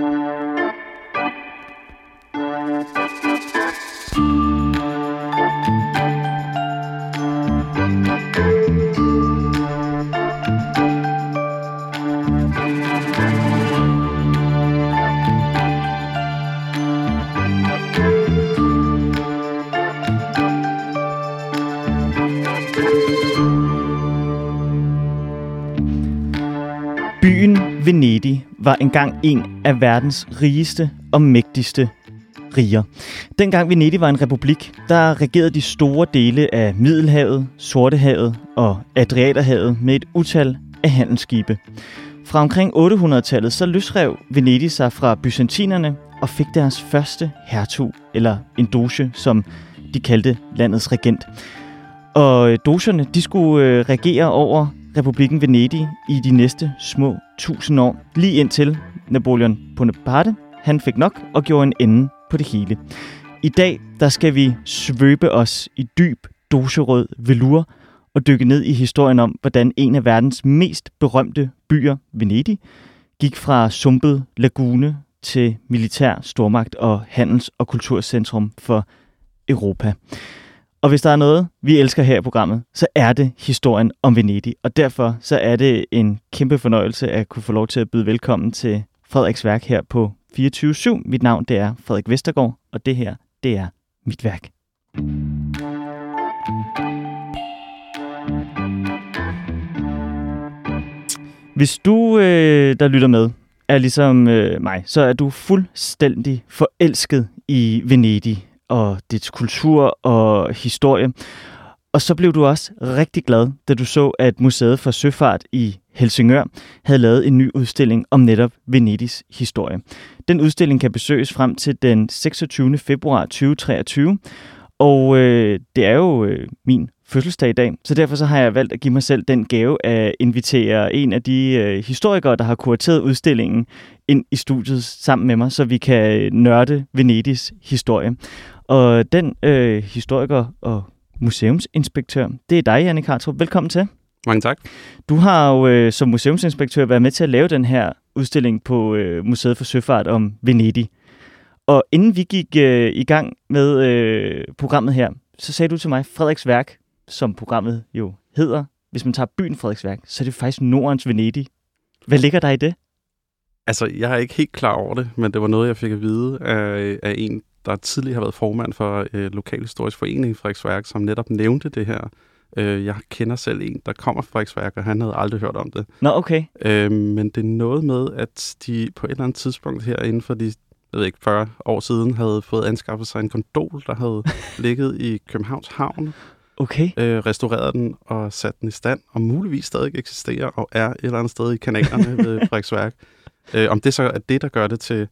Byen var engang en af verdens rigeste og mægtigste riger. Dengang Venedig var en republik, der regerede de store dele af Middelhavet, Sortehavet og Adriaterhavet med et utal af handelsskibe. Fra omkring 800-tallet så løsrev Venedig sig fra byzantinerne og fik deres første hertug, eller en doge, som de kaldte landets regent. Og dogerne, de skulle øh, regere over republikken Venedig i de næste små tusind år, lige indtil Napoleon Bonaparte, han fik nok og gjorde en ende på det hele. I dag, der skal vi svøbe os i dyb doserød velur og dykke ned i historien om, hvordan en af verdens mest berømte byer, Venedig, gik fra sumpet lagune til militær stormagt og handels- og kulturcentrum for Europa. Og hvis der er noget, vi elsker her i programmet, så er det historien om Venedig. Og derfor så er det en kæmpe fornøjelse at kunne få lov til at byde velkommen til Frederiks værk her på 24-7. Mit navn det er Frederik Vestergaard, og det her, det er mit værk. Hvis du, øh, der lytter med, er ligesom øh, mig, så er du fuldstændig forelsket i Venedig og dets kultur og historie. Og så blev du også rigtig glad, da du så, at Museet for Søfart i Helsingør havde lavet en ny udstilling om netop Venedigs historie. Den udstilling kan besøges frem til den 26. februar 2023, og øh, det er jo øh, min fødselsdag i dag, så derfor så har jeg valgt at give mig selv den gave at invitere en af de øh, historikere, der har kurateret udstillingen, ind i studiet sammen med mig, så vi kan øh, nørde Venedigs historie. Og den øh, historiker og museumsinspektør, det er dig, Jannik Hartrup. Velkommen til. Mange tak. Du har jo øh, som museumsinspektør været med til at lave den her udstilling på øh, Museet for Søfart om Venedig. Og inden vi gik øh, i gang med øh, programmet her, så sagde du til mig, Frederiksværk, som programmet jo hedder, hvis man tager byen Frederiksværk, så er det faktisk Nordens Venedig. Hvad ligger der i det? Altså, jeg er ikke helt klar over det, men det var noget, jeg fik at vide af, af en, der tidligere har været formand for øh, Lokalhistorisk Forening i Frederiksværk, som netop nævnte det her. Øh, jeg kender selv en, der kommer fra Frederiksværk, og han havde aldrig hørt om det. Nå, okay. Øh, men det er noget med, at de på et eller andet tidspunkt her inden for de jeg ved ikke, 40 år siden, havde fået anskaffet sig en gondol, der havde ligget i Københavns Havn. Okay. Øh, restaureret den og sat den i stand, og muligvis stadig eksisterer og er et eller andet sted i kanalerne ved Frederiksværk. Øh, om det så er det, der gør det til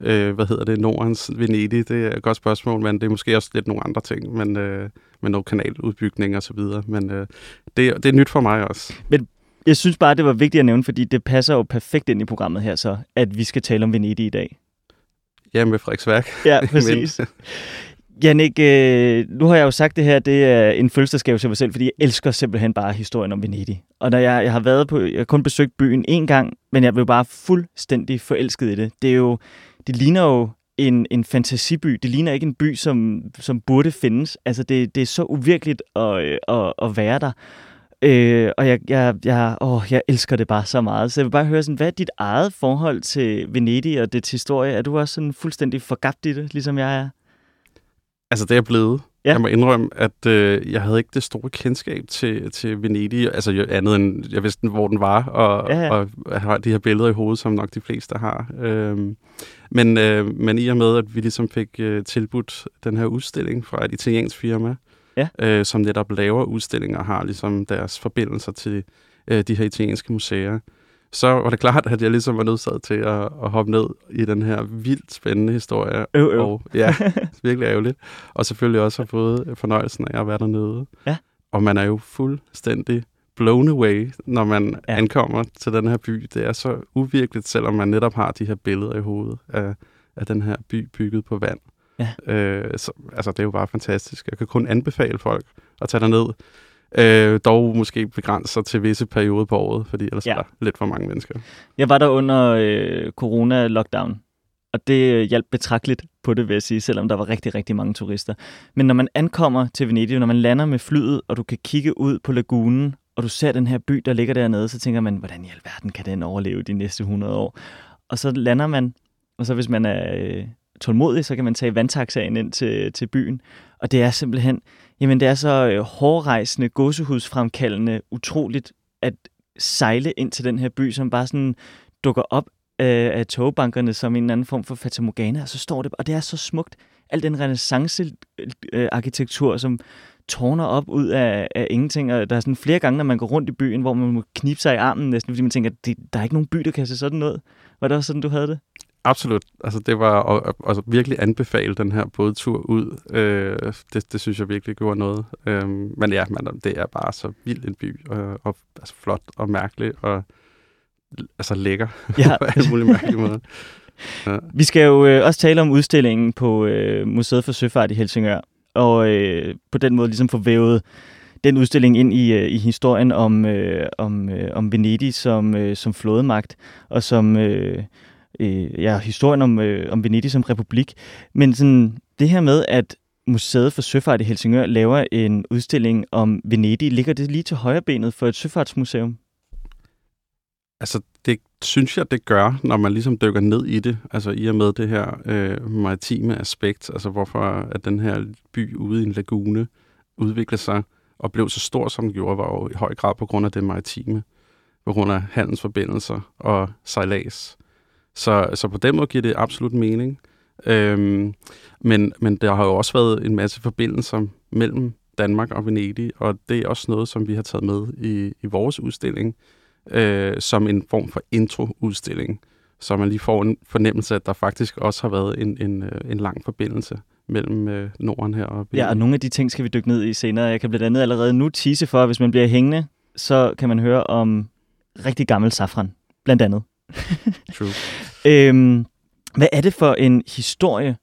øh, hvad hedder det, Nordens Venedig, det er et godt spørgsmål, men det er måske også lidt nogle andre ting, men øh, med noget kanaludbygning og så videre. Men øh, det, det er nyt for mig også. Men jeg synes bare, det var vigtigt at nævne, fordi det passer jo perfekt ind i programmet her så, at vi skal tale om Venedig i dag. Ja, med Frederiksværk. Ja, præcis. Jannik, øh, nu har jeg jo sagt det her, det er en fødselsdagsgave til mig selv, fordi jeg elsker simpelthen bare historien om Venedig. Og når jeg, jeg har været på, jeg har kun besøgt byen en gang, men jeg blev bare fuldstændig forelsket i det. Det er jo, det ligner jo en, en fantasiby. Det ligner ikke en by, som, som burde findes. Altså, det, det er så uvirkeligt at, øh, at, at være der. Øh, og jeg, jeg, jeg, åh, jeg elsker det bare så meget. Så jeg vil bare høre, sådan, hvad er dit eget forhold til Venedig og dets historie? Er du også sådan fuldstændig forgabt i det, ligesom jeg er? Altså, det er blevet. Ja. Jeg må indrømme, at øh, jeg havde ikke det store kendskab til, til Venedig, altså andet end, jeg vidste, hvor den var, og, ja, ja. og jeg har de her billeder i hovedet, som nok de fleste har. Øhm, men, øh, men i og med, at vi ligesom fik øh, tilbudt den her udstilling fra et italiensk firma, ja. øh, som netop laver udstillinger og har ligesom deres forbindelser til øh, de her italienske museer, så var det klart, at jeg ligesom var nødsaget til at, at hoppe ned i den her vildt spændende historie. Øv, øv. Og, ja, virkelig ærgerligt. Og selvfølgelig også har fået fornøjelsen af at være dernede. Ja. Og man er jo fuldstændig blown away, når man ja. ankommer til den her by. Det er så uvirkeligt, selvom man netop har de her billeder i hovedet af, af den her by bygget på vand. Ja. Øh, så, altså, det er jo bare fantastisk. Jeg kan kun anbefale folk at tage derned. Øh, dog måske begrænser til visse perioder på året, fordi ellers ja. er der lidt for mange mennesker. Jeg var der under øh, corona-lockdown, og det hjalp betragteligt på det, vil jeg sige, selvom der var rigtig, rigtig mange turister. Men når man ankommer til Venedig, når man lander med flyet, og du kan kigge ud på lagunen, og du ser den her by, der ligger dernede, så tænker man, hvordan i alverden kan den overleve de næste 100 år? Og så lander man, og så hvis man er øh, tålmodig, så kan man tage vandtaxaen ind til, til byen. Og det er simpelthen, jamen det er så øh, hårdrejsende, gåsehudsfremkaldende, utroligt at sejle ind til den her by, som bare sådan dukker op af, af togbankerne som en eller anden form for fatamorgana, og så står det, og det er så smukt. Al den renaissance-arkitektur, som tårner op ud af, af ingenting, og der er sådan flere gange, når man går rundt i byen, hvor man må knibe sig i armen næsten, fordi man tænker, det, der er ikke nogen by, der kan se sådan noget. Var det også sådan, du havde det? Absolut. Altså, det var at, altså, virkelig anbefale den her bådtur ud. Øh, det, det synes jeg virkelig gjorde noget. Øh, men ja, man, det er bare så vild en by, og, og altså, flot og mærkelig, og altså lækker ja. på alle mulige mærkelige måder. Ja. Vi skal jo øh, også tale om udstillingen på øh, Museet for Søfart i Helsingør, og øh, på den måde ligesom få vævet den udstilling ind i, øh, i historien om, øh, om, øh, om Venedig som, øh, som flådemagt, og som øh, øh, ja, historien om, øh, om Venedig som republik. Men sådan, det her med, at Museet for Søfart i Helsingør laver en udstilling om Venedig, ligger det lige til højre benet for et søfartsmuseum? Altså, det synes jeg, det gør, når man ligesom dykker ned i det. Altså, i og med det her øh, maritime aspekt. Altså, hvorfor at den her by ude i en lagune udviklede sig og blev så stor, som den gjorde, var jo i høj grad på grund af det maritime. På grund af handelsforbindelser og sejlads. Så, så på den måde giver det absolut mening. Øhm, men, men der har jo også været en masse forbindelser mellem Danmark og Venedig, og det er også noget, som vi har taget med i, i vores udstilling øh, som en form for intro-udstilling, så man lige får en fornemmelse af, at der faktisk også har været en, en, øh, en lang forbindelse mellem øh, Norden her og Ja, og nogle af de ting skal vi dykke ned i senere. Jeg kan blandt andet allerede nu tease for, at hvis man bliver hængende, så kan man høre om rigtig gammel safran, blandt andet. True. øhm, hvad er det for en historie,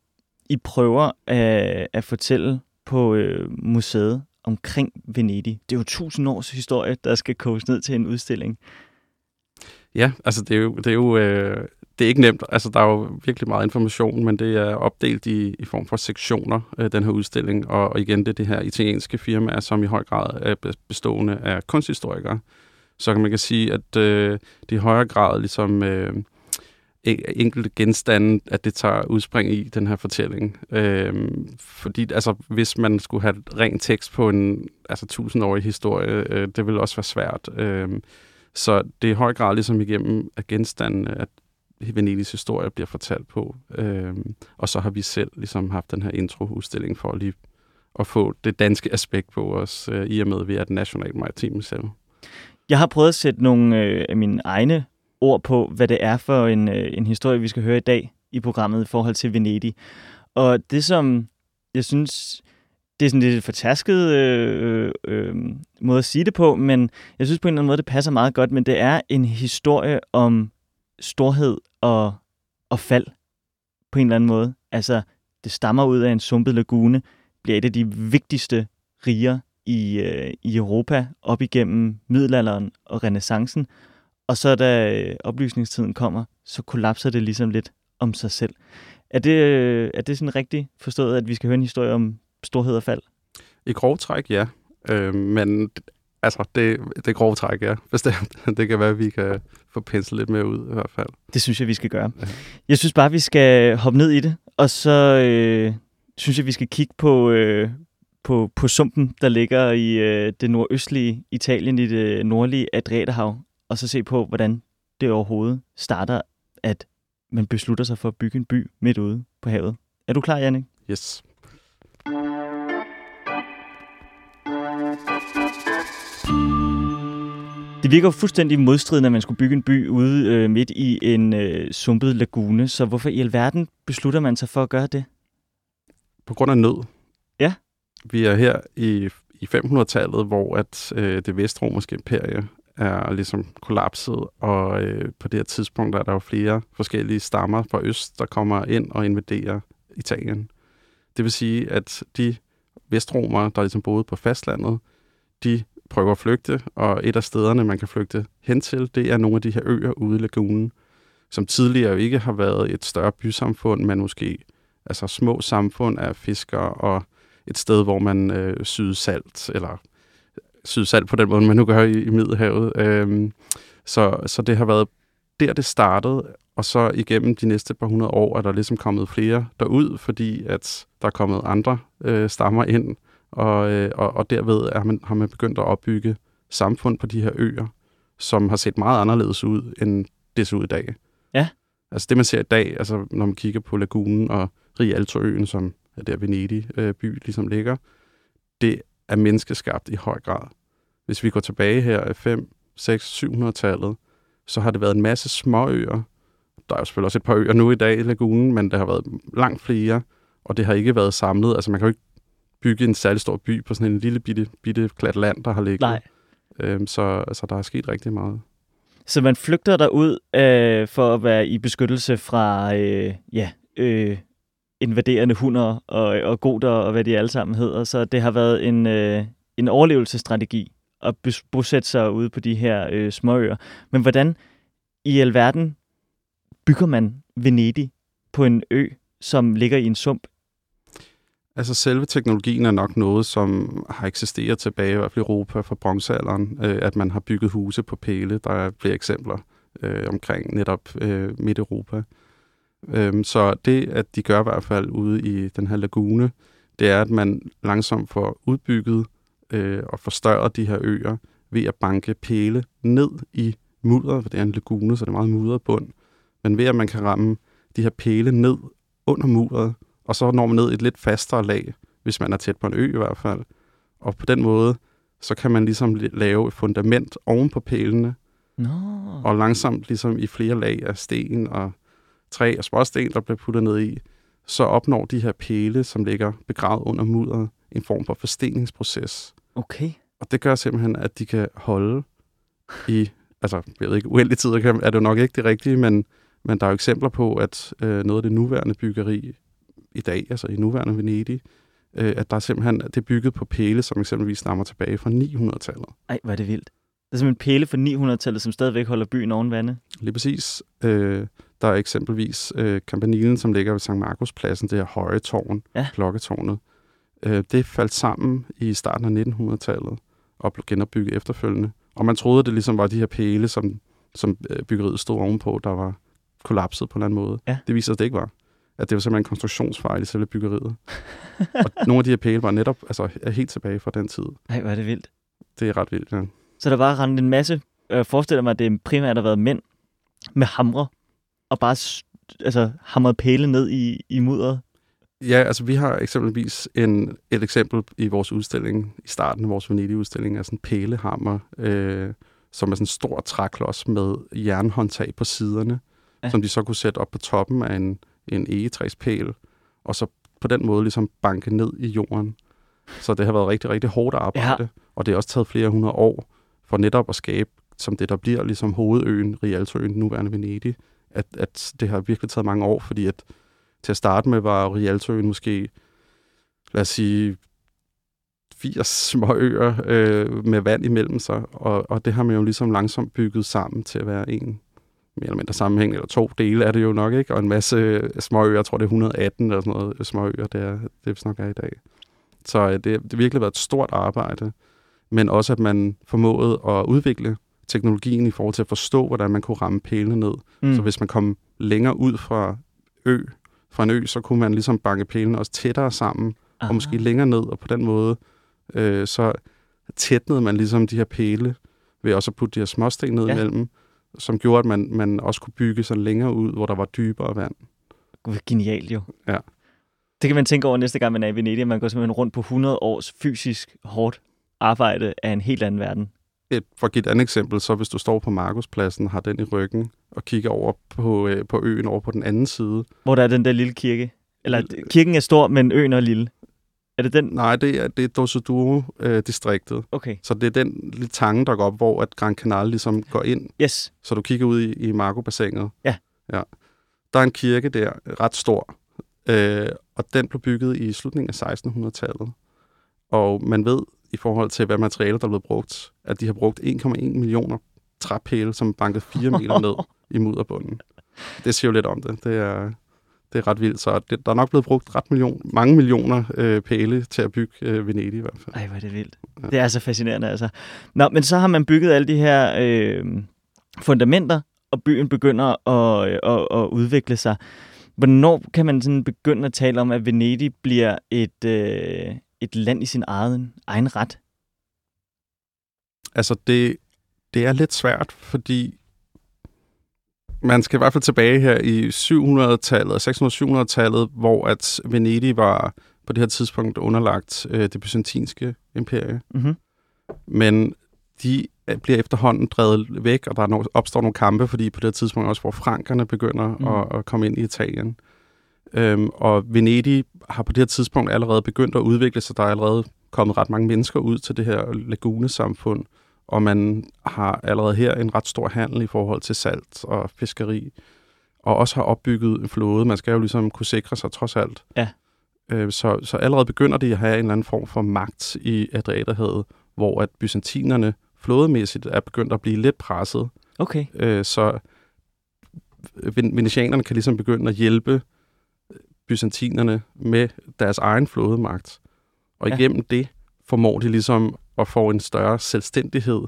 I prøver at, at fortælle på øh, museet omkring Venedig. Det er jo tusind års historie, der skal koges ned til en udstilling. Ja, altså det er jo, det er jo øh, det er ikke nemt. Altså der er jo virkelig meget information, men det er opdelt i, i form for sektioner, øh, den her udstilling. Og, og igen, det er det her italienske firma, som i høj grad er bestående af kunsthistorikere. Så kan man kan sige, at øh, det i højere grad ligesom... Øh, enkelte genstande, at det tager udspring i den her fortælling. Øhm, fordi altså, hvis man skulle have ren tekst på en altså, tusindårig historie, øh, det ville også være svært. Øhm, så det er i høj grad ligesom igennem at genstandene, at Venedigs historie bliver fortalt på. Øhm, og så har vi selv ligesom haft den her intro-udstilling for lige at få det danske aspekt på os, øh, i og med, at vi er et nationalt maritim museum. Jeg har prøvet at sætte nogle øh, af mine egne ord på, hvad det er for en, øh, en historie, vi skal høre i dag i programmet i forhold til Venedig. Og det, som jeg synes, det er sådan lidt fortasket øh, øh, måde at sige det på, men jeg synes på en eller anden måde, det passer meget godt, men det er en historie om storhed og, og fald på en eller anden måde. Altså, det stammer ud af en sumpet lagune, bliver et af de vigtigste riger i, øh, i Europa op igennem middelalderen og renaissancen, og så da øh, oplysningstiden kommer, så kollapser det ligesom lidt om sig selv. Er det, øh, er det sådan rigtigt forstået, at vi skal høre en historie om storhed og fald? I grov træk, ja. Øh, men altså, det, det er grov træk, ja. Bestemt. Det kan være, at vi kan få penslet lidt mere ud i hvert fald. Det synes jeg, vi skal gøre. Ja. Jeg synes bare, vi skal hoppe ned i det, og så øh, synes jeg, vi skal kigge på, øh, på, på sumpen, der ligger i øh, det nordøstlige Italien, i det nordlige Adriaterhav og så se på, hvordan det overhovedet starter, at man beslutter sig for at bygge en by midt ude på havet. Er du klar, Jannik? Yes. Det virker jo fuldstændig modstridende, at man skulle bygge en by ude øh, midt i en øh, sumpet lagune. Så hvorfor i alverden beslutter man sig for at gøre det? På grund af nød. Ja. Vi er her i, i 500-tallet, hvor at øh, det vestromerske imperie er ligesom kollapset, og øh, på det her tidspunkt er der jo flere forskellige stammer fra øst, der kommer ind og invaderer Italien. Det vil sige, at de vestromere, der ligesom boede på fastlandet, de prøver at flygte, og et af stederne, man kan flygte hen til, det er nogle af de her øer ude i lagunen. som tidligere jo ikke har været et større bysamfund, men måske altså små samfund af fiskere og et sted, hvor man øh, syede salt, eller syede salt på den måde, man nu gør i, i Middelhavet. Øhm, så, så det har været der, det startede, og så igennem de næste par hundrede år er der ligesom kommet flere derud, fordi at der er kommet andre øh, stammer ind, og, øh, og, og derved er man, har man begyndt at opbygge samfund på de her øer, som har set meget anderledes ud, end det ser ud i dag. Ja. Altså det, man ser i dag, altså når man kigger på lagunen og Rialtoøen, som er der Venedig øh, by ligesom ligger, det er menneskeskabt i høj grad. Hvis vi går tilbage her i 5, 6, 700-tallet, så har det været en masse småøer. Der er jo selvfølgelig også et par øer nu i dag i lagunen, men der har været langt flere, og det har ikke været samlet. Altså man kan jo ikke bygge en særlig stor by på sådan en lille bitte, bitte klat land, der har ligget. Nej. Øhm, så altså, der er sket rigtig meget. Så man flygter derud øh, for at være i beskyttelse fra øh, ja, øh, invaderende hunder og, og goder og hvad de alle sammen hedder. Så det har været en, øh, en overlevelsesstrategi at bosætte sig ude på de her øh, småøer. Men hvordan i alverden bygger man Venedig på en ø, som ligger i en sump? Altså selve teknologien er nok noget, som har eksisteret tilbage, i hvert fald i Europa fra bronzealderen, øh, at man har bygget huse på pæle. Der er flere eksempler øh, omkring netop øh, Midt-Europa. Øhm, så det, at de gør i hvert fald ude i den her lagune, det er, at man langsomt får udbygget øh, og forstørret de her øer ved at banke pæle ned i mudder, for det er en lagune, så det er meget mudret bund. Men ved at man kan ramme de her pæle ned under mudderet, og så når man ned i et lidt fastere lag, hvis man er tæt på en ø i hvert fald. Og på den måde, så kan man ligesom lave et fundament oven på pælene, no. og langsomt ligesom i flere lag af sten og træ og småsten, der bliver puttet ned i, så opnår de her pæle, som ligger begravet under mudderet, en form for forsteningsproces. Okay. Og det gør simpelthen, at de kan holde i, altså jeg ved ikke, uendelig tid er det jo nok ikke det rigtige, men, men der er jo eksempler på, at øh, noget af det nuværende byggeri i dag, altså i nuværende Venedig, øh, at der er simpelthen, det er bygget på pæle, som eksempelvis stammer tilbage fra 900-tallet. Ej, hvor er det vildt. Det er simpelthen pæle fra 900-tallet, som stadigvæk holder byen oven vande. Lige præcis. Øh, der er eksempelvis øh, Campanilen, som ligger ved St. Markuspladsen, det her høje tårn, ja. klokketårnet. Øh, det faldt sammen i starten af 1900-tallet og blev genopbygget efterfølgende. Og man troede, det ligesom var de her pæle, som, som øh, byggeriet stod ovenpå, der var kollapset på en eller anden måde. Ja. Det viser sig, at det ikke var. At det var simpelthen en konstruktionsfejl i selve byggeriet. og nogle af de her pæle var netop altså, er helt tilbage fra den tid. Nej, hvor er det vildt. Det er ret vildt, ja. Så der var rendt en masse, jeg forestiller mig, at det primært har været mænd med hamre, og bare altså, hamret pæle ned i, i mudderet. Ja, altså vi har eksempelvis en, et eksempel i vores udstilling, i starten af vores Venedig-udstilling, af sådan en pælehammer, øh, som er sådan en stor træklods med jernhåndtag på siderne, ja. som de så kunne sætte op på toppen af en, en egetræspæl, og så på den måde ligesom banke ned i jorden. Så det har været rigtig, rigtig hårdt arbejde, ja. og det har også taget flere hundrede år for netop at skabe, som det der bliver ligesom hovedøen, Rialtoøen, nuværende Venedig, at, at det har virkelig taget mange år, fordi at til at starte med var Rialtoøen måske, lad os sige, 80 små øer øh, med vand imellem sig, og, og det har man jo ligesom langsomt bygget sammen til at være en mere eller mindre sammenhæng, eller to dele er det jo nok, ikke? Og en masse øh, små øer, jeg tror det er 118 eller sådan noget øh, små øer, det er, det nok er i dag. Så øh, det, det har virkelig været et stort arbejde, men også at man formåede at udvikle teknologien i forhold til at forstå, hvordan man kunne ramme pælene ned. Mm. Så hvis man kom længere ud fra ø, fra en ø, så kunne man ligesom banke pælene også tættere sammen, Aha. og måske længere ned, og på den måde, øh, så tætnede man ligesom de her pæle, ved også at putte de her småsten ned ja. imellem, som gjorde, at man, man også kunne bygge sig længere ud, hvor der var dybere vand. Genialt jo. Ja. Det kan man tænke over næste gang, man er i Venedig. Man går simpelthen rundt på 100 års fysisk hårdt arbejde af en helt anden verden. Et, for at give et andet eksempel, så hvis du står på Markuspladsen, har den i ryggen, og kigger over på, øh, på øen over på den anden side. Hvor der er den der lille kirke. Eller kirken er stor, men øen er lille. Er det den? Nej, det er, det er Dosoduro-distriktet. Øh, okay. Så det er den lille tange, der går op, hvor at Gran Canal ligesom går ind. Yes. Så du kigger ud i, i Marco-bassinet. Ja. ja. Der er en kirke der, ret stor. Øh, og den blev bygget i slutningen af 1600-tallet. Og man ved i forhold til, hvad materialer, der er blevet brugt, at de har brugt 1,1 millioner træpæle, som banket 4 meter ned i mudderbunden. det siger jo lidt om det. Det er, det er ret vildt. Så det, der er nok blevet brugt ret million, mange millioner øh, pæle til at bygge øh, Venedig i hvert fald. Ej, hvor er det vildt. Ja. Det er så fascinerende, altså. Nå, men så har man bygget alle de her øh, fundamenter, og byen begynder at, øh, at, at udvikle sig. Hvornår kan man sådan begynde at tale om, at Venedig bliver et, øh, et land i sin egen, egen ret? Altså, det, det er lidt svært, fordi man skal i hvert fald tilbage her i 700-tallet, 600-700-tallet, hvor at Venedig var på det her tidspunkt underlagt øh, det byzantinske imperie. Mm-hmm. Men de bliver efterhånden drevet væk, og der er no, opstår nogle kampe, fordi på det tidspunkt også, hvor frankerne begynder mm. at, at komme ind i Italien. Øhm, og Venedig har på det her tidspunkt allerede begyndt at udvikle sig. Der er allerede kommet ret mange mennesker ud til det her lagunesamfund, og man har allerede her en ret stor handel i forhold til salt og fiskeri, og også har opbygget en flåde. Man skal jo ligesom kunne sikre sig trods alt. Ja. Øh, så, så allerede begynder de at have en eller anden form for magt i Adriaterhavet, hvor at byzantinerne flådemæssigt er begyndt at blive lidt presset. Okay. Øh, så venetianerne kan ligesom begynde at hjælpe byzantinerne med deres egen flådemagt. Og ja. igennem det formår de ligesom at få en større selvstændighed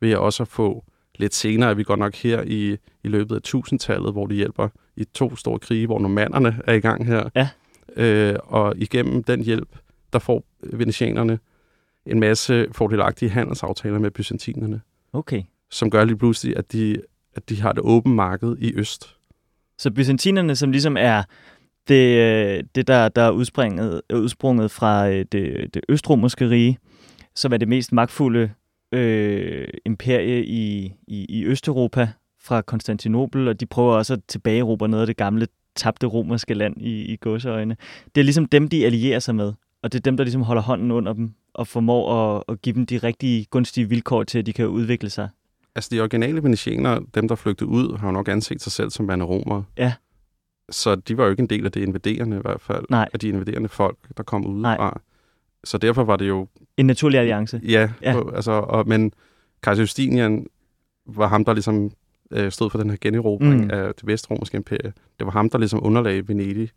ved at også få lidt senere, er vi godt nok her i, i løbet af tusindtallet, hvor de hjælper i to store krige, hvor normanderne er i gang her. Ja. Øh, og igennem den hjælp, der får venetianerne en masse fordelagtige handelsaftaler med byzantinerne. Okay. Som gør lige pludselig, at de, at de har det åbent marked i øst. Så byzantinerne, som ligesom er det, øh, det der, der er udsprunget, udsprunget fra øh, det, det østromerske rige, som er det mest magtfulde øh, imperie i, i, i Østeuropa fra Konstantinopel, og de prøver også at tilbageerobre noget af det gamle tabte romerske land i, i godseøjne. Det er ligesom dem, de allierer sig med, og det er dem, der ligesom holder hånden under dem og formår at, at give dem de rigtige gunstige vilkår til, at de kan udvikle sig. Altså de originale venetianer, dem der flygtede ud, har jo nok anset sig selv som romer. Ja. Så de var jo ikke en del af det invaderende i hvert fald. Nej. Af de invaderende folk, der kom ud fra. Så derfor var det jo... En naturlig alliance. Ja, ja. Altså, og, men kejser Justinian var ham, der ligesom øh, stod for den her generobring mm. af det vestromerske imperie. Det var ham, der ligesom underlagde Venedig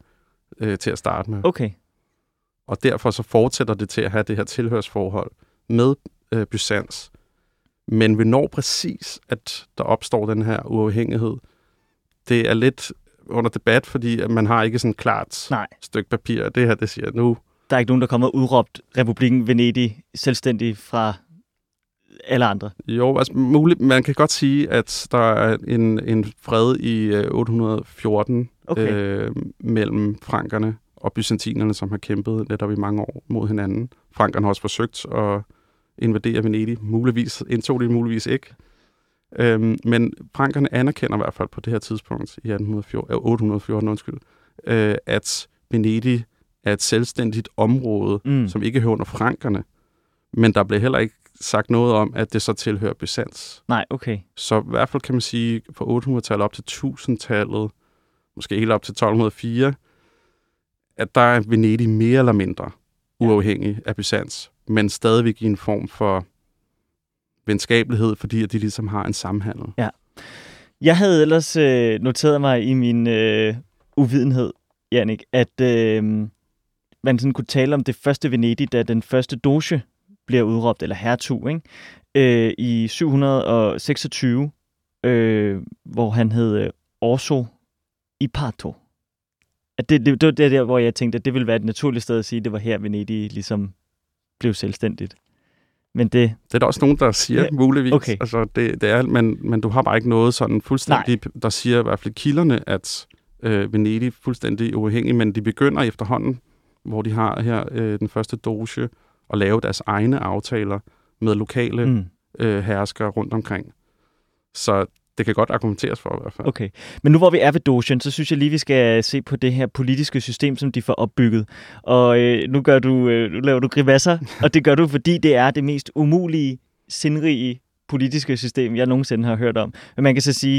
øh, til at starte med. Okay. Og derfor så fortsætter det til at have det her tilhørsforhold med øh, Byzans. Men hvornår præcis, at der opstår den her uafhængighed, det er lidt under debat, fordi at man har ikke sådan et klart Nej. stykke papir. Det her, det siger nu... Der er ikke nogen, der kommer og udråbt Republiken Venedig selvstændig fra alle andre. Jo, altså muligt, man kan godt sige, at der er en, en fred i 814 øh, okay. øh, mellem frankerne og byzantinerne, som har kæmpet netop i mange år mod hinanden. Frankerne har også forsøgt at invadere Venedig. Muligvis indtog de muligvis ikke. Øhm, men frankerne anerkender i hvert fald på det her tidspunkt, i 1814, 814, undskyld, øh, at Venedig er et selvstændigt område, mm. som ikke hører under frankerne. Men der blev heller ikke sagt noget om, at det så tilhører Byzans. Nej, okay. Så i hvert fald kan man sige, fra 800-tallet op til 1000-tallet, måske helt op til 1204, at der er Venedig mere eller mindre uafhængig af Byzans, men stadigvæk i en form for venskabelighed, fordi at de ligesom har en samhandel. Ja. Jeg havde ellers øh, noteret mig i min øh, uvidenhed, Jannik, at øh, man sådan kunne tale om det første Venedig, da den første doge bliver udråbt, eller hertug, ikke? Øh, i 726, øh, hvor han hed øh, Orso Ipato. At det, det, det var der, hvor jeg tænkte, at det ville være et naturligt sted at sige, at det var her, Venedig ligesom blev selvstændigt. Men det... Det er der også nogen, der siger, ja, muligvis. Okay. Altså, det, det er, men, men du har bare ikke noget sådan fuldstændig, Nej. der siger i hvert fald kilderne, at øh, Venedig fuldstændig uafhængig, men de begynder efterhånden, hvor de har her øh, den første doge, at lave deres egne aftaler med lokale mm. øh, herskere rundt omkring. Så det kan godt argumenteres for i hvert fald. Okay, men nu hvor vi er ved Dogen, så synes jeg lige, vi skal se på det her politiske system, som de får opbygget. Og øh, nu, gør du, øh, nu laver du grimasser, og det gør du, fordi det er det mest umulige, sindrige politiske system, jeg nogensinde har hørt om. Men man kan så sige,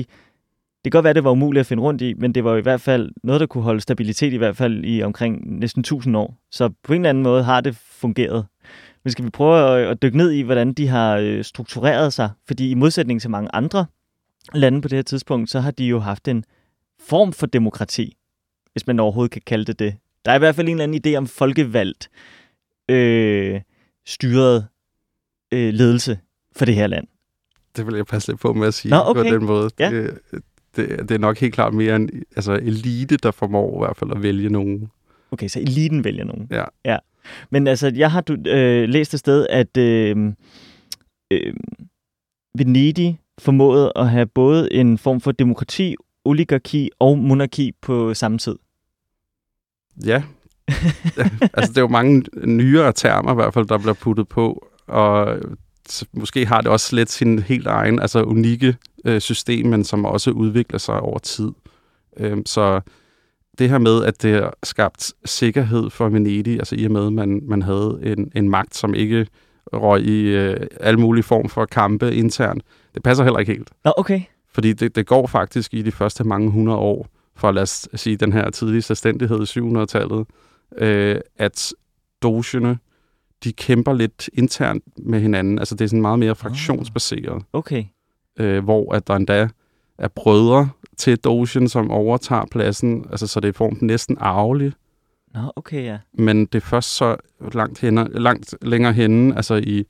det kan godt være, det var umuligt at finde rundt i, men det var i hvert fald noget, der kunne holde stabilitet i hvert fald i omkring næsten 1000 år. Så på en eller anden måde har det fungeret. Men skal vi prøve at, at dykke ned i, hvordan de har øh, struktureret sig? Fordi i modsætning til mange andre lande på det her tidspunkt, så har de jo haft en form for demokrati, hvis man overhovedet kan kalde det det. Der er i hvert fald en eller anden idé om folkevalgt øh, styret øh, ledelse for det her land. Det vil jeg passe lidt på med at sige Nå, okay. på den måde. Ja. Det, det, det er nok helt klart mere en altså elite, der formår i hvert fald at vælge nogen. Okay, så eliten vælger nogen. Ja. ja. Men altså, jeg har du, øh, læst et sted, at øh, øh, Venedig formåede at have både en form for demokrati, oligarki og monarki på samme tid. Ja. altså, det er jo mange nyere termer i hvert fald, der bliver puttet på, og måske har det også lidt sin helt egen, altså unikke øh, system, men som også udvikler sig over tid. Øh, så det her med, at det har skabt sikkerhed for Venedig, altså i og med, at man, man havde en, en magt, som ikke røg i øh, alle mulige form for kampe internt, det passer heller ikke helt. Nå, okay. Fordi det, det går faktisk i de første mange hundrede år, for lad os sige den her tidlige selvstændighed i 700-tallet, øh, at dogene, de kæmper lidt internt med hinanden. Altså det er sådan meget mere fraktionsbaseret. Okay. Øh, hvor at der endda er brødre til Dogen, som overtager pladsen. Altså så det er form næsten arveligt. Nå, okay, ja. Men det er først så langt, henne, langt længere henne, altså i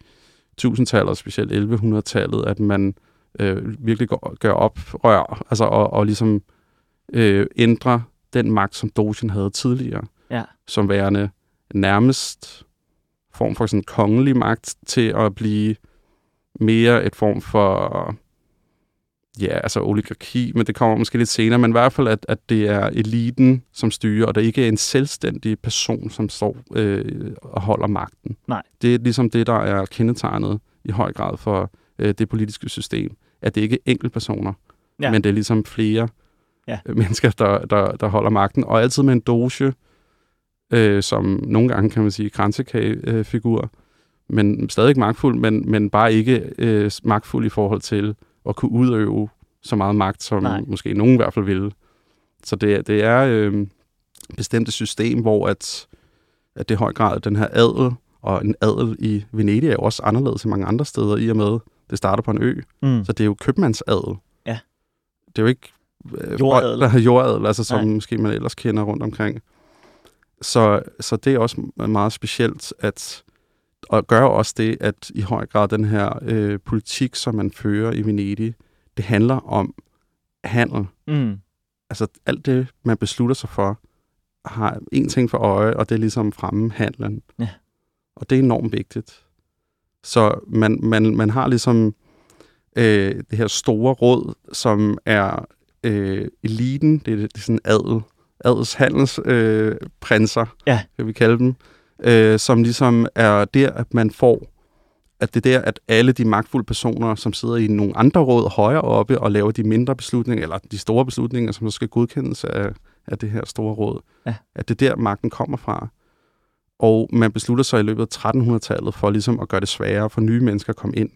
1000-tallet, specielt 1100-tallet, at man øh, virkelig gør, gør oprør, altså og, og ligesom øh, ændrer den magt, som Dogen havde tidligere, ja. som værende nærmest form for sådan kongelig magt til at blive mere et form for ja, altså oligarki, men det kommer måske lidt senere, men i hvert fald, at, at det er eliten, som styrer, og der ikke er en selvstændig person, som står øh, og holder magten. Nej. Det er ligesom det, der er kendetegnet i høj grad for øh, det politiske system, at det ikke er enkeltpersoner, ja. men det er ligesom flere ja. mennesker, der, der, der holder magten, og altid med en doge, øh, som nogle gange kan man sige grænsekagefigur, øh, men stadig magtfuld, men, men bare ikke øh, magtfuld i forhold til at kunne udøve så meget magt, som Nej. måske nogen i hvert fald ville. Så det, det er øh, bestemt et system, hvor at, at det i høj grad den her adel, og en adel i Venedig er også anderledes end mange andre steder, i og med, det starter på en ø. Mm. Så det er jo købmandsadel. Ja. Det er jo ikke øh, jordadel. Der jordadel, altså som Nej. måske man ellers kender rundt omkring. Så, så det er også meget specielt, at og gør også det, at i høj grad den her øh, politik, som man fører i Venedig, det handler om handel. Mm. Altså alt det, man beslutter sig for, har en ting for øje, og det er ligesom fremme handlen. Ja. Og det er enormt vigtigt. Så man, man, man har ligesom øh, det her store råd, som er øh, eliten, det er, det er sådan adel, adels handelsprinser, øh, ja. kan vi kalde dem, øh, som ligesom er der, at man får, at det er der, at alle de magtfulde personer, som sidder i nogle andre råd højere oppe og laver de mindre beslutninger, eller de store beslutninger, som så skal godkendes af, af det her store råd, ja. at det er der, magten kommer fra. Og man beslutter sig i løbet af 1300-tallet for ligesom at gøre det sværere for nye mennesker at komme ind.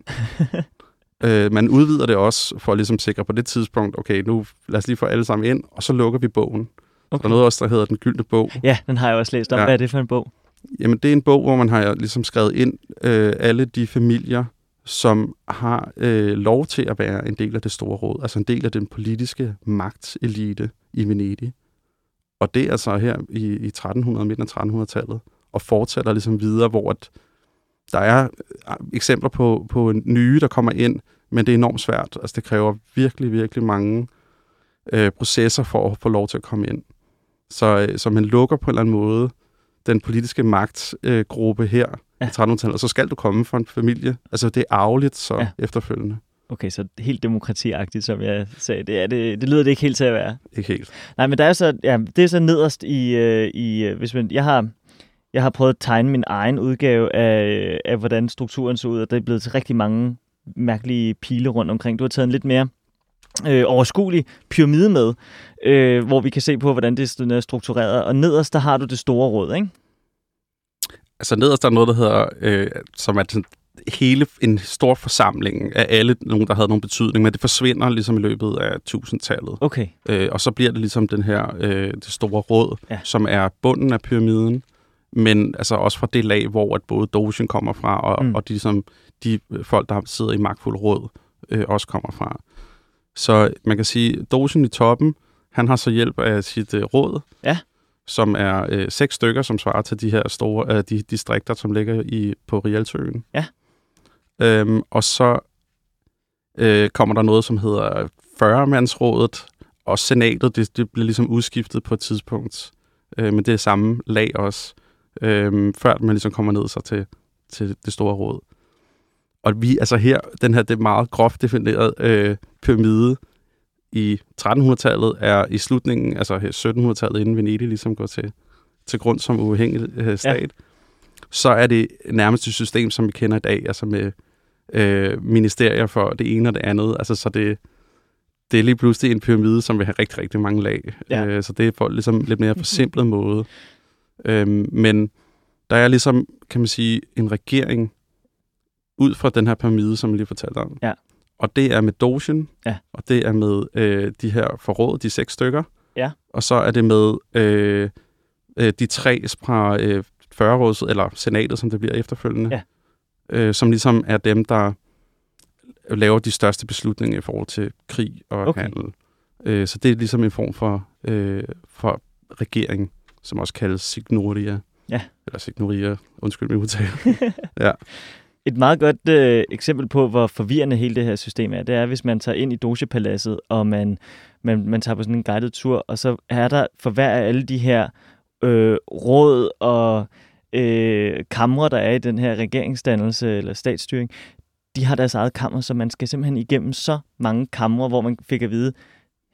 øh, man udvider det også for at ligesom sikre på det tidspunkt, okay, nu lad os lige få alle sammen ind, og så lukker vi bogen. Okay. Der er noget også, der hedder Den Gyldne Bog. Ja, den har jeg også læst om. Ja. Hvad er det for en bog? Jamen, det er en bog, hvor man har ligesom skrevet ind øh, alle de familier, som har øh, lov til at være en del af det store råd, altså en del af den politiske magtelite i Venedig. Og det er altså her i, i 1300, midten af 1300-tallet, og fortsætter ligesom videre, hvor at der er øh, eksempler på, på nye, der kommer ind, men det er enormt svært. Altså det kræver virkelig, virkelig mange øh, processer for at få lov til at komme ind. Så, øh, så man lukker på en eller anden måde den politiske magtgruppe øh, her ja. i 1300-tallet, og så skal du komme fra en familie. Altså, det er arveligt så ja. efterfølgende. Okay, så helt demokratiagtigt, som jeg sagde. Det, er det, det lyder det ikke helt til at være. Ikke helt. Nej, men der er så, ja, det er så nederst i, øh, i øh, hvis man, jeg har, jeg har prøvet at tegne min egen udgave af, af, hvordan strukturen så ud, og det er blevet til rigtig mange mærkelige pile rundt omkring. Du har taget en lidt mere øh, overskuelig pyramide med, øh, hvor vi kan se på, hvordan det er struktureret. Og nederst, der har du det store råd, ikke? Altså nederst der er noget, der hedder, øh, som er sådan hele en stor forsamling af alle nogen, der havde nogen betydning, men det forsvinder ligesom i løbet af tusindtallet. Okay. Øh, og så bliver det ligesom den her, øh, det store råd, ja. som er bunden af pyramiden, men altså også fra det lag, hvor at både Dogen kommer fra, og, mm. og de, som, de folk, der sidder i magtfuld råd, øh, også kommer fra. Så man kan sige, Dogen i toppen, Han har så hjælp af sit øh, råd, ja. som er øh, seks stykker, som svarer til de her store øh, de distrikter, som ligger i på Rialtøen. Ja. Øhm, og så øh, kommer der noget, som hedder 40-mandsrådet, og senatet, det, det bliver ligesom udskiftet på et tidspunkt. Øh, men det er samme lag også, øh, før man ligesom kommer ned så til, til det store råd. Og vi, altså her, den her, det meget groft defineret øh, pyramide i 1300-tallet er i slutningen, altså 1700-tallet, inden Venedig ligesom går til, til grund som uafhængig øh, stat, ja. så er det nærmest et system, som vi kender i dag, altså med øh, ministerier for det ene og det andet. Altså så det, det er lige pludselig en pyramide, som vil have rigtig, rigtig mange lag. Ja. Øh, så det er på ligesom lidt mere forsimplet måde. Øh, men der er ligesom, kan man sige, en regering ud fra den her pyramide, som jeg lige fortalte om. Ja. Og det er med Dogen, ja. og det er med øh, de her forråd, de seks stykker. Ja. Og så er det med øh, øh, de tre fra øh, 40 eller senatet, som det bliver efterfølgende. Ja. Øh, som ligesom er dem, der laver de største beslutninger i forhold til krig og okay. handel. Øh, så det er ligesom en form for, øh, for regering, som også kaldes signoria. Ja. Eller signoria, undskyld min udtale. ja. Et meget godt øh, eksempel på, hvor forvirrende hele det her system er, det er, hvis man tager ind i Dogepaladset, og man, man, man tager på sådan en guided tur, og så er der for hver af alle de her øh, råd og øh, kamre, der er i den her regeringsdannelse eller statsstyring, de har deres eget kammer, så man skal simpelthen igennem så mange kamre, hvor man fik at vide,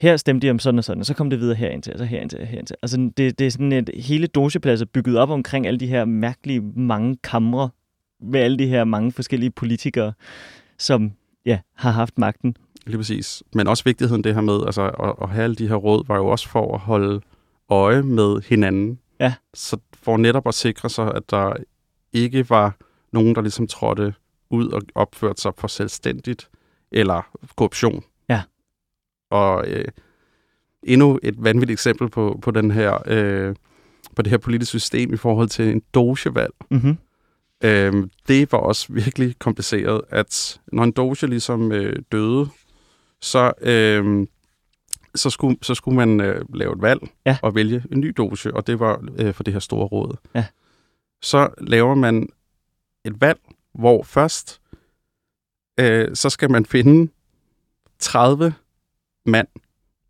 her stemte de om sådan og sådan, og så kom det videre herind til, og så herind til, herind til. Altså, det, det er sådan et hele dogeplads er bygget op omkring alle de her mærkelige mange kamre med alle de her mange forskellige politikere, som ja, har haft magten. Lige præcis. Men også vigtigheden det her med, altså at, at have alle de her råd, var jo også for at holde øje med hinanden. Ja. Så for netop at sikre sig, at der ikke var nogen, der ligesom trådte ud og opførte sig for selvstændigt, eller korruption. Ja. Og øh, endnu et vanvittigt eksempel på, på, den her, øh, på det her politiske system i forhold til en dogevalg. Mm-hmm. Øh, det var også virkelig kompliceret, at når en doge ligesom øh, døde, så, øh, så, skulle, så skulle man øh, lave et valg ja. og vælge en ny doge, og det var øh, for det her store råd. Ja. Så laver man et valg, hvor først øh, så skal man finde 30 mand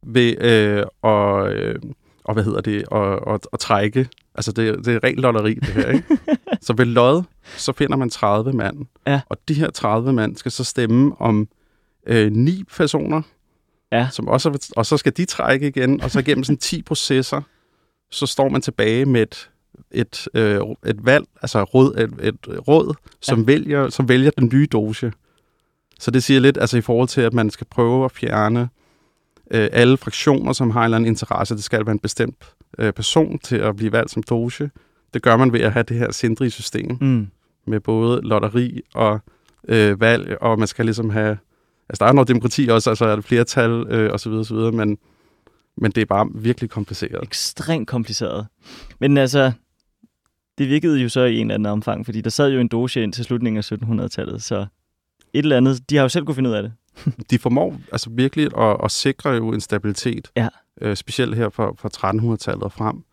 ved øh, og, øh, og hvad hedder det, og, og, og trække. Altså det, det er rent lotteri, det her, ikke? så ved lod, så finder man 30 mand. Ja. Og de her 30 mand skal så stemme om øh, ni personer, ja. som også, og så skal de trække igen, og så gennem sådan 10 processer, så står man tilbage med et et, øh, et valg, altså råd, et, et råd, som, ja. vælger, som vælger den nye doge. Så det siger lidt altså i forhold til, at man skal prøve at fjerne øh, alle fraktioner, som har en eller anden interesse. Det skal være en bestemt øh, person til at blive valgt som doge. Det gør man ved at have det her sindrige system mm. med både lotteri og øh, valg, og man skal ligesom have... Altså, der er noget demokrati også, altså er det flertal øh, osv., osv., men, men det er bare virkelig kompliceret. Ekstremt kompliceret. Men altså, det virkede jo så i en eller anden omfang, fordi der sad jo en doge ind til slutningen af 1700-tallet, så et eller andet, de har jo selv kunne finde ud af det. de formår altså virkelig at, at sikre jo en stabilitet, ja. øh, specielt her fra, fra 1300-tallet og frem,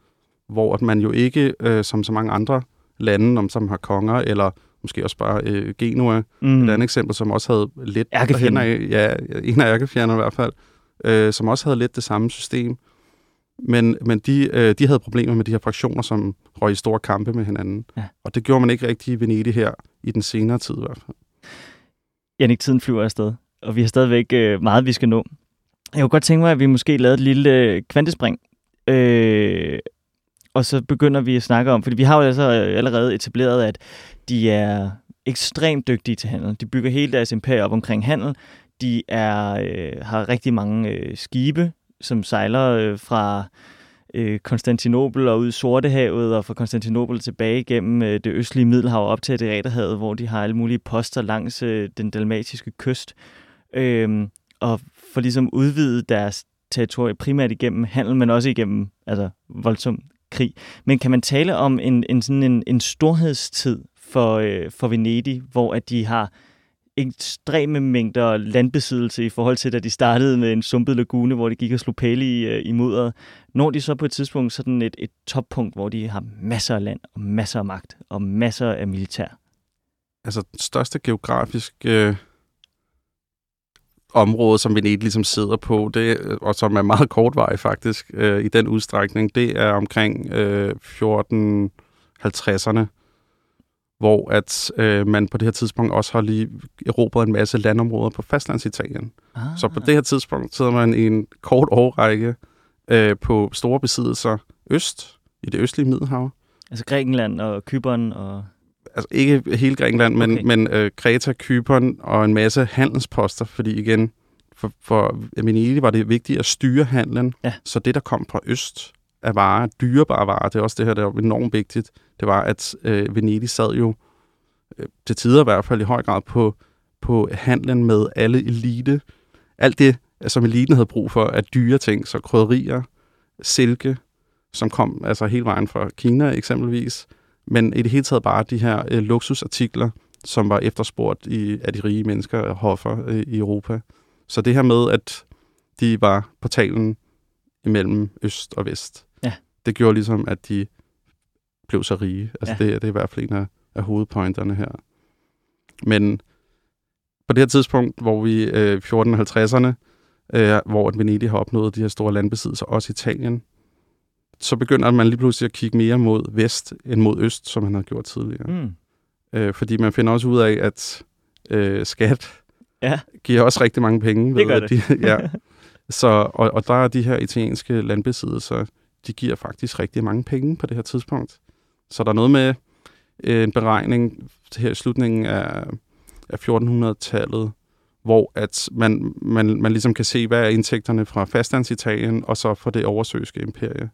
hvor at man jo ikke, øh, som så mange andre lande, om som har konger, eller måske også bare øh, Genua, mm. et andet eksempel, som også havde lidt... Ærkefjender. Ja, en af ærkefjenderne i hvert fald, øh, som også havde lidt det samme system, men, men de, øh, de havde problemer med de her fraktioner, som røg i store kampe med hinanden. Ja. Og det gjorde man ikke rigtig i Venedig her, i den senere tid i hvert fald. Jannik, tiden flyver afsted, og vi har stadigvæk øh, meget, vi skal nå. Jeg kunne godt tænke mig, at vi måske lavede et lille øh, kvantespring. Øh, og så begynder vi at snakke om, fordi vi har jo altså øh, allerede etableret, at de er ekstremt dygtige til handel. De bygger hele deres imperium op omkring handel. De er, øh, har rigtig mange øh, skibe, som sejler øh, fra øh, Konstantinopel og ud i Sortehavet, og fra Konstantinopel tilbage gennem øh, det østlige Middelhav op til Adriaterhavet, hvor de har alle mulige poster langs øh, den dalmatiske kyst. Øh, og for ligesom udvidet deres territorie primært igennem handel, men også igennem altså, voldsom krig. Men kan man tale om en, en, sådan en, en storhedstid for, øh, for Venedig, hvor at de har ekstreme mængder landbesiddelse i forhold til, da de startede med en sumpet lagune, hvor de gik og slog pæle i, øh, i mudderet. Når de så på et tidspunkt sådan et, et toppunkt, hvor de har masser af land og masser af magt og masser af militær? Altså, den største geografiske øh, område, som Venedig ligesom sidder på, det, og som er meget kortvarig faktisk øh, i den udstrækning, det er omkring øh, 1450'erne hvor at øh, man på det her tidspunkt også har lige erobret en masse landområder på fastlandsitalien. Ah. Så på det her tidspunkt sidder man i en kort årrække øh, på store besiddelser øst, i det østlige Middelhav. Altså Grækenland og Kypern og... Altså ikke hele Grækenland, men, okay. men øh, Kreta, Kypern og en masse handelsposter, fordi igen, for, for Venedig var det vigtigt at styre handlen, ja. så det, der kom fra øst af varer, dyrebare varer, det er også det her, der er enormt vigtigt, det var, at øh, Venedig sad jo øh, til tider i hvert fald i høj grad på, på handlen med alle elite. Alt det, som eliten havde brug for af dyre ting, så krydderier, silke, som kom altså hele vejen fra Kina eksempelvis, men i det hele taget bare de her øh, luksusartikler, som var efterspurgt i, af de rige mennesker og hoffer øh, i Europa. Så det her med, at de var portalen imellem øst og vest, ja. det gjorde ligesom, at de blev så rige. Altså ja. det, det er i hvert fald en af, af hovedpointerne her. Men på det her tidspunkt, hvor vi øh, 1450'erne, øh, hvor Venedig har opnået de her store landbesiddelser, også Italien, så begynder man lige pludselig at kigge mere mod vest end mod øst, som man har gjort tidligere. Mm. Øh, fordi man finder også ud af, at øh, skat ja. giver også rigtig mange penge. Det gør det. De, ja. Så, og, og der er de her italienske landbesiddelser, de giver faktisk rigtig mange penge på det her tidspunkt. Så der er noget med øh, en beregning her i slutningen af, af 1400-tallet, hvor at man, man, man ligesom kan se, hvad er indtægterne fra fastlandsitalien, og så fra det oversøiske imperie.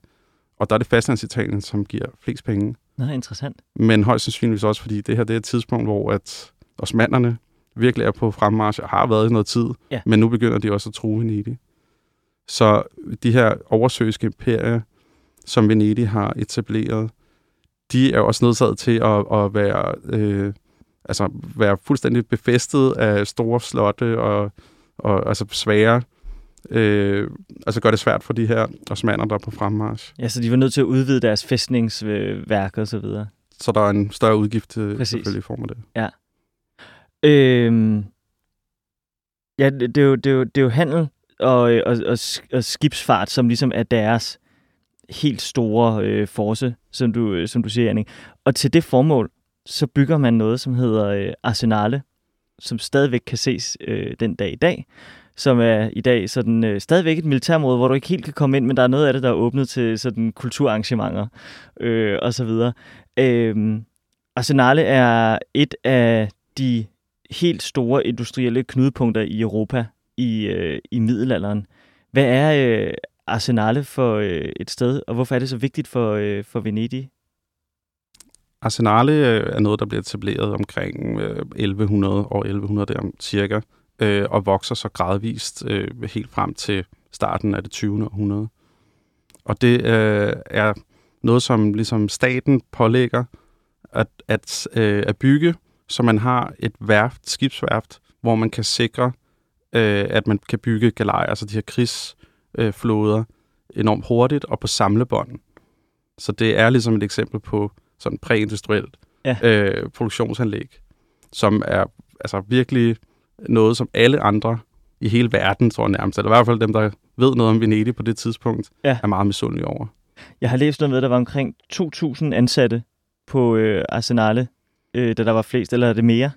Og der er det fastlandsitalien, som giver flest penge. Nå, interessant. Men højst sandsynligvis også, fordi det her det er et tidspunkt, hvor at osmanderne virkelig er på fremmarsch og har været i noget tid, ja. men nu begynder de også at true Venedig. Så de her oversøiske imperier, som Venedig har etableret, de er også nødsaget til at, at være, øh, altså være fuldstændig befæstet af store slotte og, og altså svære øh, altså gør det svært for de her osmaner, der er på fremmarsch. Ja, så de var nødt til at udvide deres fæstningsværk og så videre. Så der er en større udgift til, Præcis. selvfølgelig i form af det. Ja. Øhm, ja, det, det, er jo, det, er jo, det er jo handel og, og, og, og skibsfart, som ligesom er deres helt store øh, force, som du, øh, som du siger, Anning. Og til det formål, så bygger man noget, som hedder øh, Arsenale, som stadigvæk kan ses øh, den dag i dag, som er i dag sådan, øh, stadigvæk et militærområde, hvor du ikke helt kan komme ind, men der er noget af det, der er åbnet til sådan kulturarrangementer øh, og så videre. Øh, Arsenale er et af de helt store industrielle knudepunkter i Europa i, øh, i middelalderen. Hvad er øh, Arsenale for øh, et sted, og hvorfor er det så vigtigt for, øh, for Venedig? Arsenale øh, er noget, der bliver etableret omkring øh, 1100 år 1100 der cirka, øh, og vokser så gradvist øh, helt frem til starten af det 20. århundrede. Og det øh, er noget, som ligesom staten pålægger at, at, øh, at bygge, så man har et værft, skibsværft, hvor man kan sikre, øh, at man kan bygge galejer, altså de her krigs øh, enormt hurtigt og på samlebånd. Så det er ligesom et eksempel på sådan præindustrielt ja. øh, produktionsanlæg, som er altså virkelig noget, som alle andre i hele verden, tror jeg nærmest, eller i hvert fald dem, der ved noget om Venedig på det tidspunkt, ja. er meget misundelige over. Jeg har læst noget med, at der var omkring 2.000 ansatte på øh, Arsenale, øh, da der var flest, eller er det mere?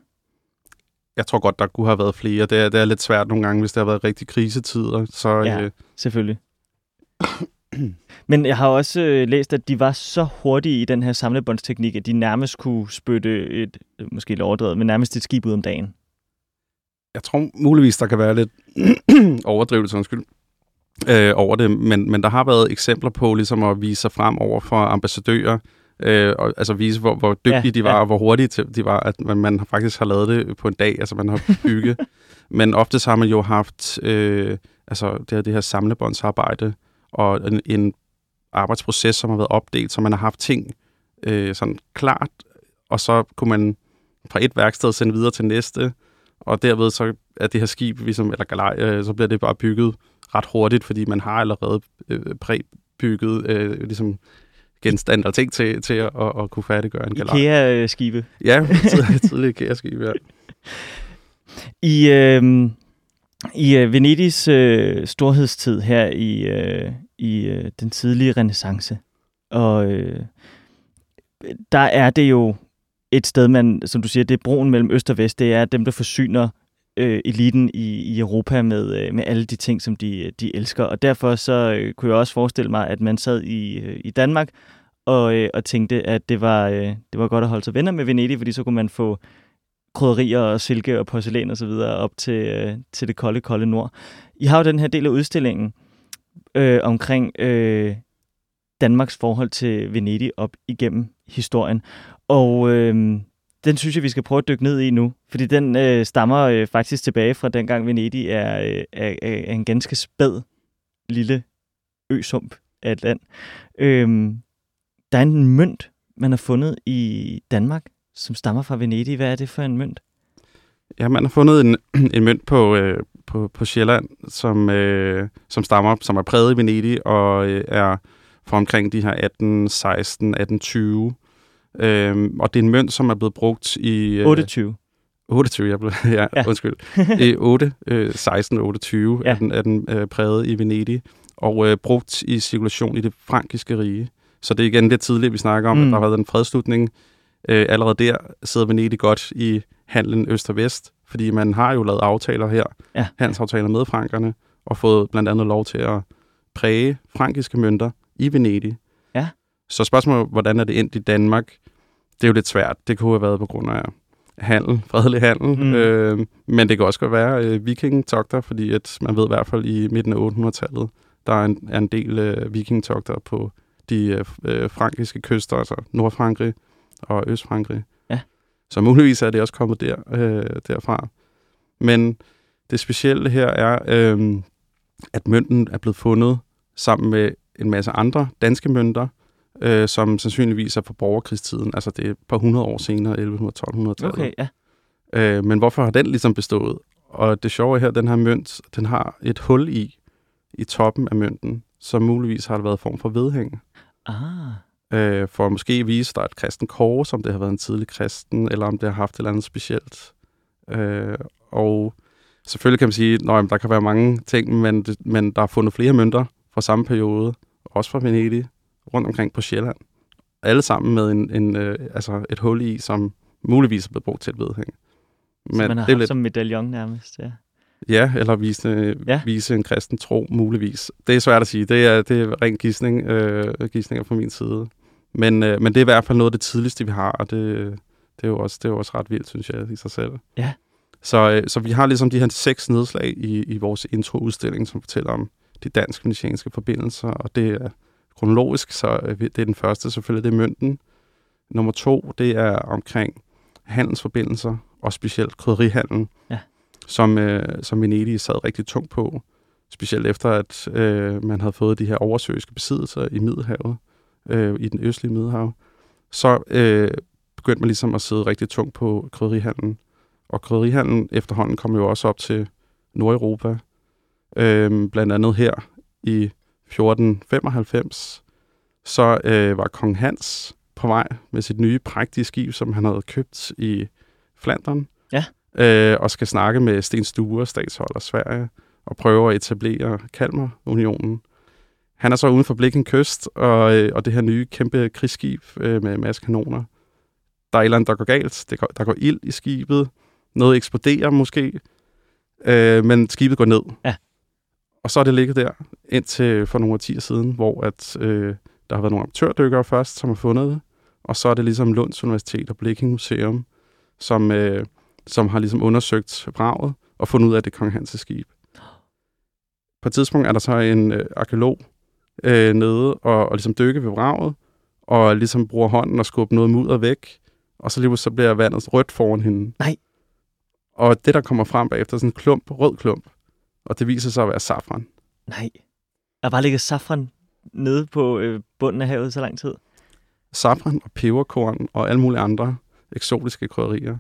jeg tror godt, der kunne have været flere. Det er, det er lidt svært nogle gange, hvis det har været rigtig krisetider. Så, ja, øh... selvfølgelig. Men jeg har også øh, læst, at de var så hurtige i den her samlebåndsteknik, at de nærmest kunne spytte et, måske lidt overdrevet, men nærmest et skib ud om dagen. Jeg tror muligvis, der kan være lidt overdrivelse, undskyld, øh, over det, men, men der har været eksempler på ligesom at vise sig frem over for ambassadører, øh, og, altså vise, hvor, hvor dygtige ja, de var, ja. og hvor hurtige de var, at man, man faktisk har lavet det på en dag, altså man har bygget. Men ofte har man jo haft øh, altså det, her, det her samlebåndsarbejde, og en, en arbejdsproces, som har været opdelt, så man har haft ting øh, sådan klart, og så kunne man fra et værksted sende videre til næste, Og derved så er det her skib, ligesom, eller galej, øh, så bliver det bare bygget ret hurtigt, fordi man har allerede øh, præbygget øh, ligesom genstande og ting til, til at, at, at kunne færdiggøre en galej. IKEA-skibe. Ja, tidligere IKEA-skibe, ja. I, øh, i øh, Venedigs øh, storhedstid her i, øh, i øh, den tidlige renaissance, og øh, der er det jo et sted, man, som du siger, det er broen mellem øst og vest, det er dem, der forsyner øh, eliten i, i Europa med, øh, med alle de ting, som de, de elsker. Og derfor så øh, kunne jeg også forestille mig, at man sad i, øh, i Danmark og, øh, og tænkte, at det var, øh, det var godt at holde sig venner med Venedig, fordi så kunne man få krydderier og silke og porcelæn og så videre op til, øh, til det kolde, kolde nord. I har jo den her del af udstillingen øh, omkring øh, Danmarks forhold til Venedig op igennem historien. Og øh, den synes jeg, vi skal prøve at dykke ned i nu, fordi den øh, stammer øh, faktisk tilbage fra dengang Venedig er, øh, er, er en ganske spæd lille øsump af et land. Øh, der er en mønt, man har fundet i Danmark, som stammer fra Venedig. Hvad er det for en mønt? Ja, man har fundet en, en mønt på, øh, på, på Sjælland, som, øh, som stammer, som er præget i Venedig og øh, er fra omkring de her 18, 16, 18, 20. Øhm, og det er en mønt, som er blevet brugt i... Øh, 28. 28, jeg blev, ja, ja. undskyld. I 8, øh, 16 28 ja. er den, er den øh, præget i Venedig, og øh, brugt i cirkulation i det frankiske rige. Så det er igen lidt tidligt, vi snakker om, mm. at der har været en fredslutning. Øh, allerede der sidder Venedig godt i handlen øst og vest, fordi man har jo lavet aftaler her, ja. handelsaftaler med frankerne, og fået blandt andet lov til at præge frankiske mønter i Venedig. Ja. Så spørgsmålet, hvordan er det endt i Danmark? Det er jo lidt svært. Det kunne have været på grund af handel, fredelig handel, mm. øh, men det kan også godt være øh, vikingetogter, fordi at man ved i hvert fald i midten af 800-tallet, der er en, er en del øh, vikingetogter på de øh, øh, frankiske kyster, altså Nordfrankrig og Østfrankrig. Ja. Så muligvis er det også kommet der, øh, derfra. Men det specielle her er, øh, at mønten er blevet fundet sammen med en masse andre danske mønter, øh, som sandsynligvis er fra borgerkrigstiden. Altså det er et par hundrede år senere, 1100-1200-tallet. Okay, ja. Øh, men hvorfor har den ligesom bestået? Og det sjove er her, den her mønt, den har et hul i, i toppen af mønten, som muligvis har været en form for vedhæng. Ah. Øh, for at måske vise, er et kristen kors, om det har været en tidlig kristen, eller om det har haft et eller andet specielt. Øh, og selvfølgelig kan man sige, at der kan være mange ting, men, men der er fundet flere mønter fra samme periode, også fra Venedig, rundt omkring på Sjælland. Alle sammen med en, en, øh, altså et hul i, som muligvis er blevet brugt til et vedhæng. Men så man har det haft lidt... som medaljon nærmest, ja. Ja, eller vise, ja. vise en kristen tro, muligvis. Det er svært at sige. Det er, det er ren gidsning, øh, gidsninger fra min side. Men, øh, men det er i hvert fald noget af det tidligste, vi har, og det, det, er, jo også, det er jo også ret vildt, synes jeg, i sig selv. Ja. Så, øh, så vi har ligesom de her seks nedslag i, i vores introudstilling, som fortæller om de dansk-venetianske forbindelser, og det er kronologisk, så øh, det er den første selvfølgelig, det er mønten. Nummer to, det er omkring handelsforbindelser, og specielt krydderihandlen, ja. som, øh, som Venedig sad rigtig tungt på, specielt efter, at øh, man havde fået de her oversøiske besiddelser i Middelhavet, øh, i den østlige Middelhav. Så øh, begyndte man ligesom at sidde rigtig tungt på krydderihandlen. Og krydderihandlen efterhånden kom jo også op til Nordeuropa, øh, blandt andet her i 1495, så øh, var kong Hans på vej med sit nye prægtige skib, som han havde købt i Flandern. Ja. Øh, og skal snakke med Sten Sture, statsholder Sverige, og prøve at etablere Kalmarunionen. Han er så uden for Blikken Kyst, og, øh, og det her nye kæmpe krigsskib øh, med masse kanoner. Der er et eller andet, der går galt. Det går, der går ild i skibet. Noget eksploderer måske. Øh, men skibet går ned. Ja. Og så er det ligget der indtil for nogle årtier siden, hvor at, øh, der har været nogle amatørdykkere først, som har fundet det. Og så er det ligesom Lunds Universitet og Bliking Museum, som, øh, som har ligesom undersøgt vraget og fundet ud af, at det er Kong Hans' skib. På et tidspunkt er der så en øh, arkeolog øh, nede og, og ligesom dykke ved vraget, og ligesom bruger hånden og skubber noget mudder væk, og så lige så bliver vandet rødt foran hende. Nej. Og det, der kommer frem bagefter, er sådan en klump, rød klump. Og det viser sig at være safran. Nej. Der bare ligget safran nede på øh, bunden af havet så lang tid? Safran og peberkorn og alle mulige andre eksotiske krydderier.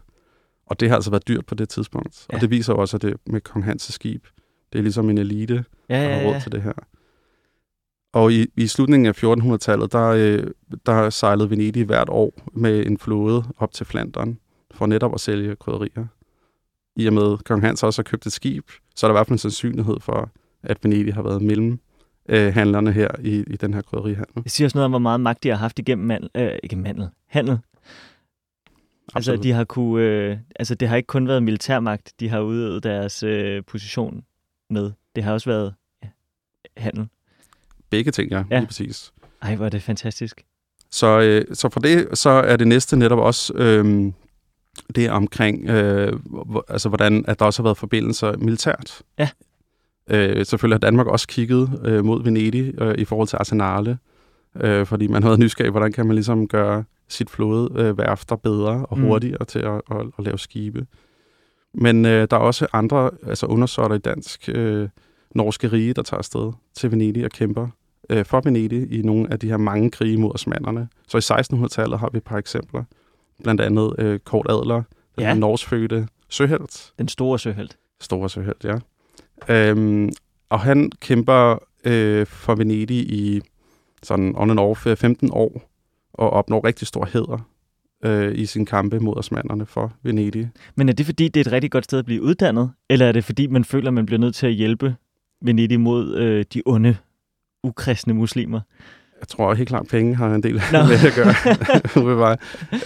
Og det har altså været dyrt på det tidspunkt. Ja. Og det viser også, at det med kong Hans' skib, det er ligesom en elite, ja, ja, ja. der har råd til det her. Og i, i slutningen af 1400-tallet, der, øh, der sejlede Venedig hvert år med en flåde op til Flandern for netop at sælge krydderier. I og med, kong Hans også har købt et skib, så er der i hvert fald en sandsynlighed for, at Venedig har været mellem øh, handlerne her i, i den her krydderihandel. Det siger også noget om, hvor meget magt de har haft igennem mandel, øh, ikke mandel, handel. Altså, de har kunne, øh, altså, det har ikke kun været militærmagt, de har udøvet deres øh, position med. Det har også været ja, handel. Begge ting, ja, ja. lige præcis. Ej, hvor er det fantastisk. Så, øh, så for det, så er det næste netop også øh, det omkring, øh, altså hvordan at der også har været forbindelser militært. Ja. Øh, selvfølgelig har Danmark også kigget øh, mod Venedig øh, i forhold til arsenale, øh, fordi man havde nysgerrig, hvordan kan man ligesom gøre sit flådeværfter øh, bedre og mm. hurtigere mm. til at, at, at lave skibe. Men øh, der er også andre altså undersåtter i dansk øh, norske rige, der tager afsted til Venedig og kæmper øh, for Venedig i nogle af de her mange krige mod osmanderne. Så i 1600-tallet har vi et par eksempler. Blandt andet øh, Kort Adler, den ja. norsfødte søhelt. Den store søhelt. Store søhelt, ja. Øhm, og han kæmper øh, for Venedig i sådan on and off 15 øh, år, og opnår rigtig stor heder øh, i sin kampe mod osmanderne for Venedig. Men er det fordi, det er et rigtig godt sted at blive uddannet, eller er det fordi, man føler, man bliver nødt til at hjælpe Venedig mod øh, de onde, ukristne muslimer? Jeg tror helt klart, at penge har en del no. med at gøre.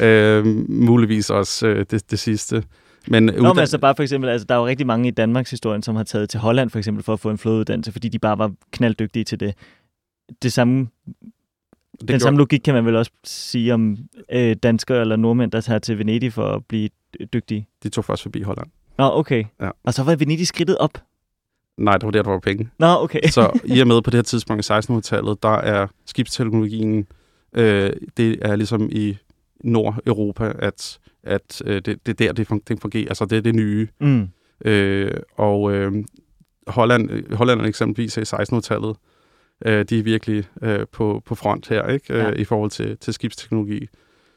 øh, muligvis også øh, det, det sidste. Men, Nå, men altså bare for eksempel, altså, der er jo rigtig mange i Danmarks historie, som har taget til Holland for eksempel for at få en flådeuddannelse, fordi de bare var knalddygtige til det. Det samme det den gjorde... samme logik kan man vel også sige om øh, danskere eller nordmænd, der tager til Venedig for at blive dygtige. De tog først forbi Holland. Nå, okay. Ja. Og så var Venedig skridtet op? Nej, det var der, der var penge. Nå, okay. så i og med på det her tidspunkt i 1600-tallet, der er skibsteknologien, øh, det er ligesom i Nordeuropa, at, at øh, det, det er der, det fungerer. Altså, det er det nye. Mm. Øh, og øh, Holland, Holland eksempelvis i 1600-tallet, øh, de er virkelig øh, på, på front her, ikke? Øh, ja. Øh, i forhold til, til skibsteknologi.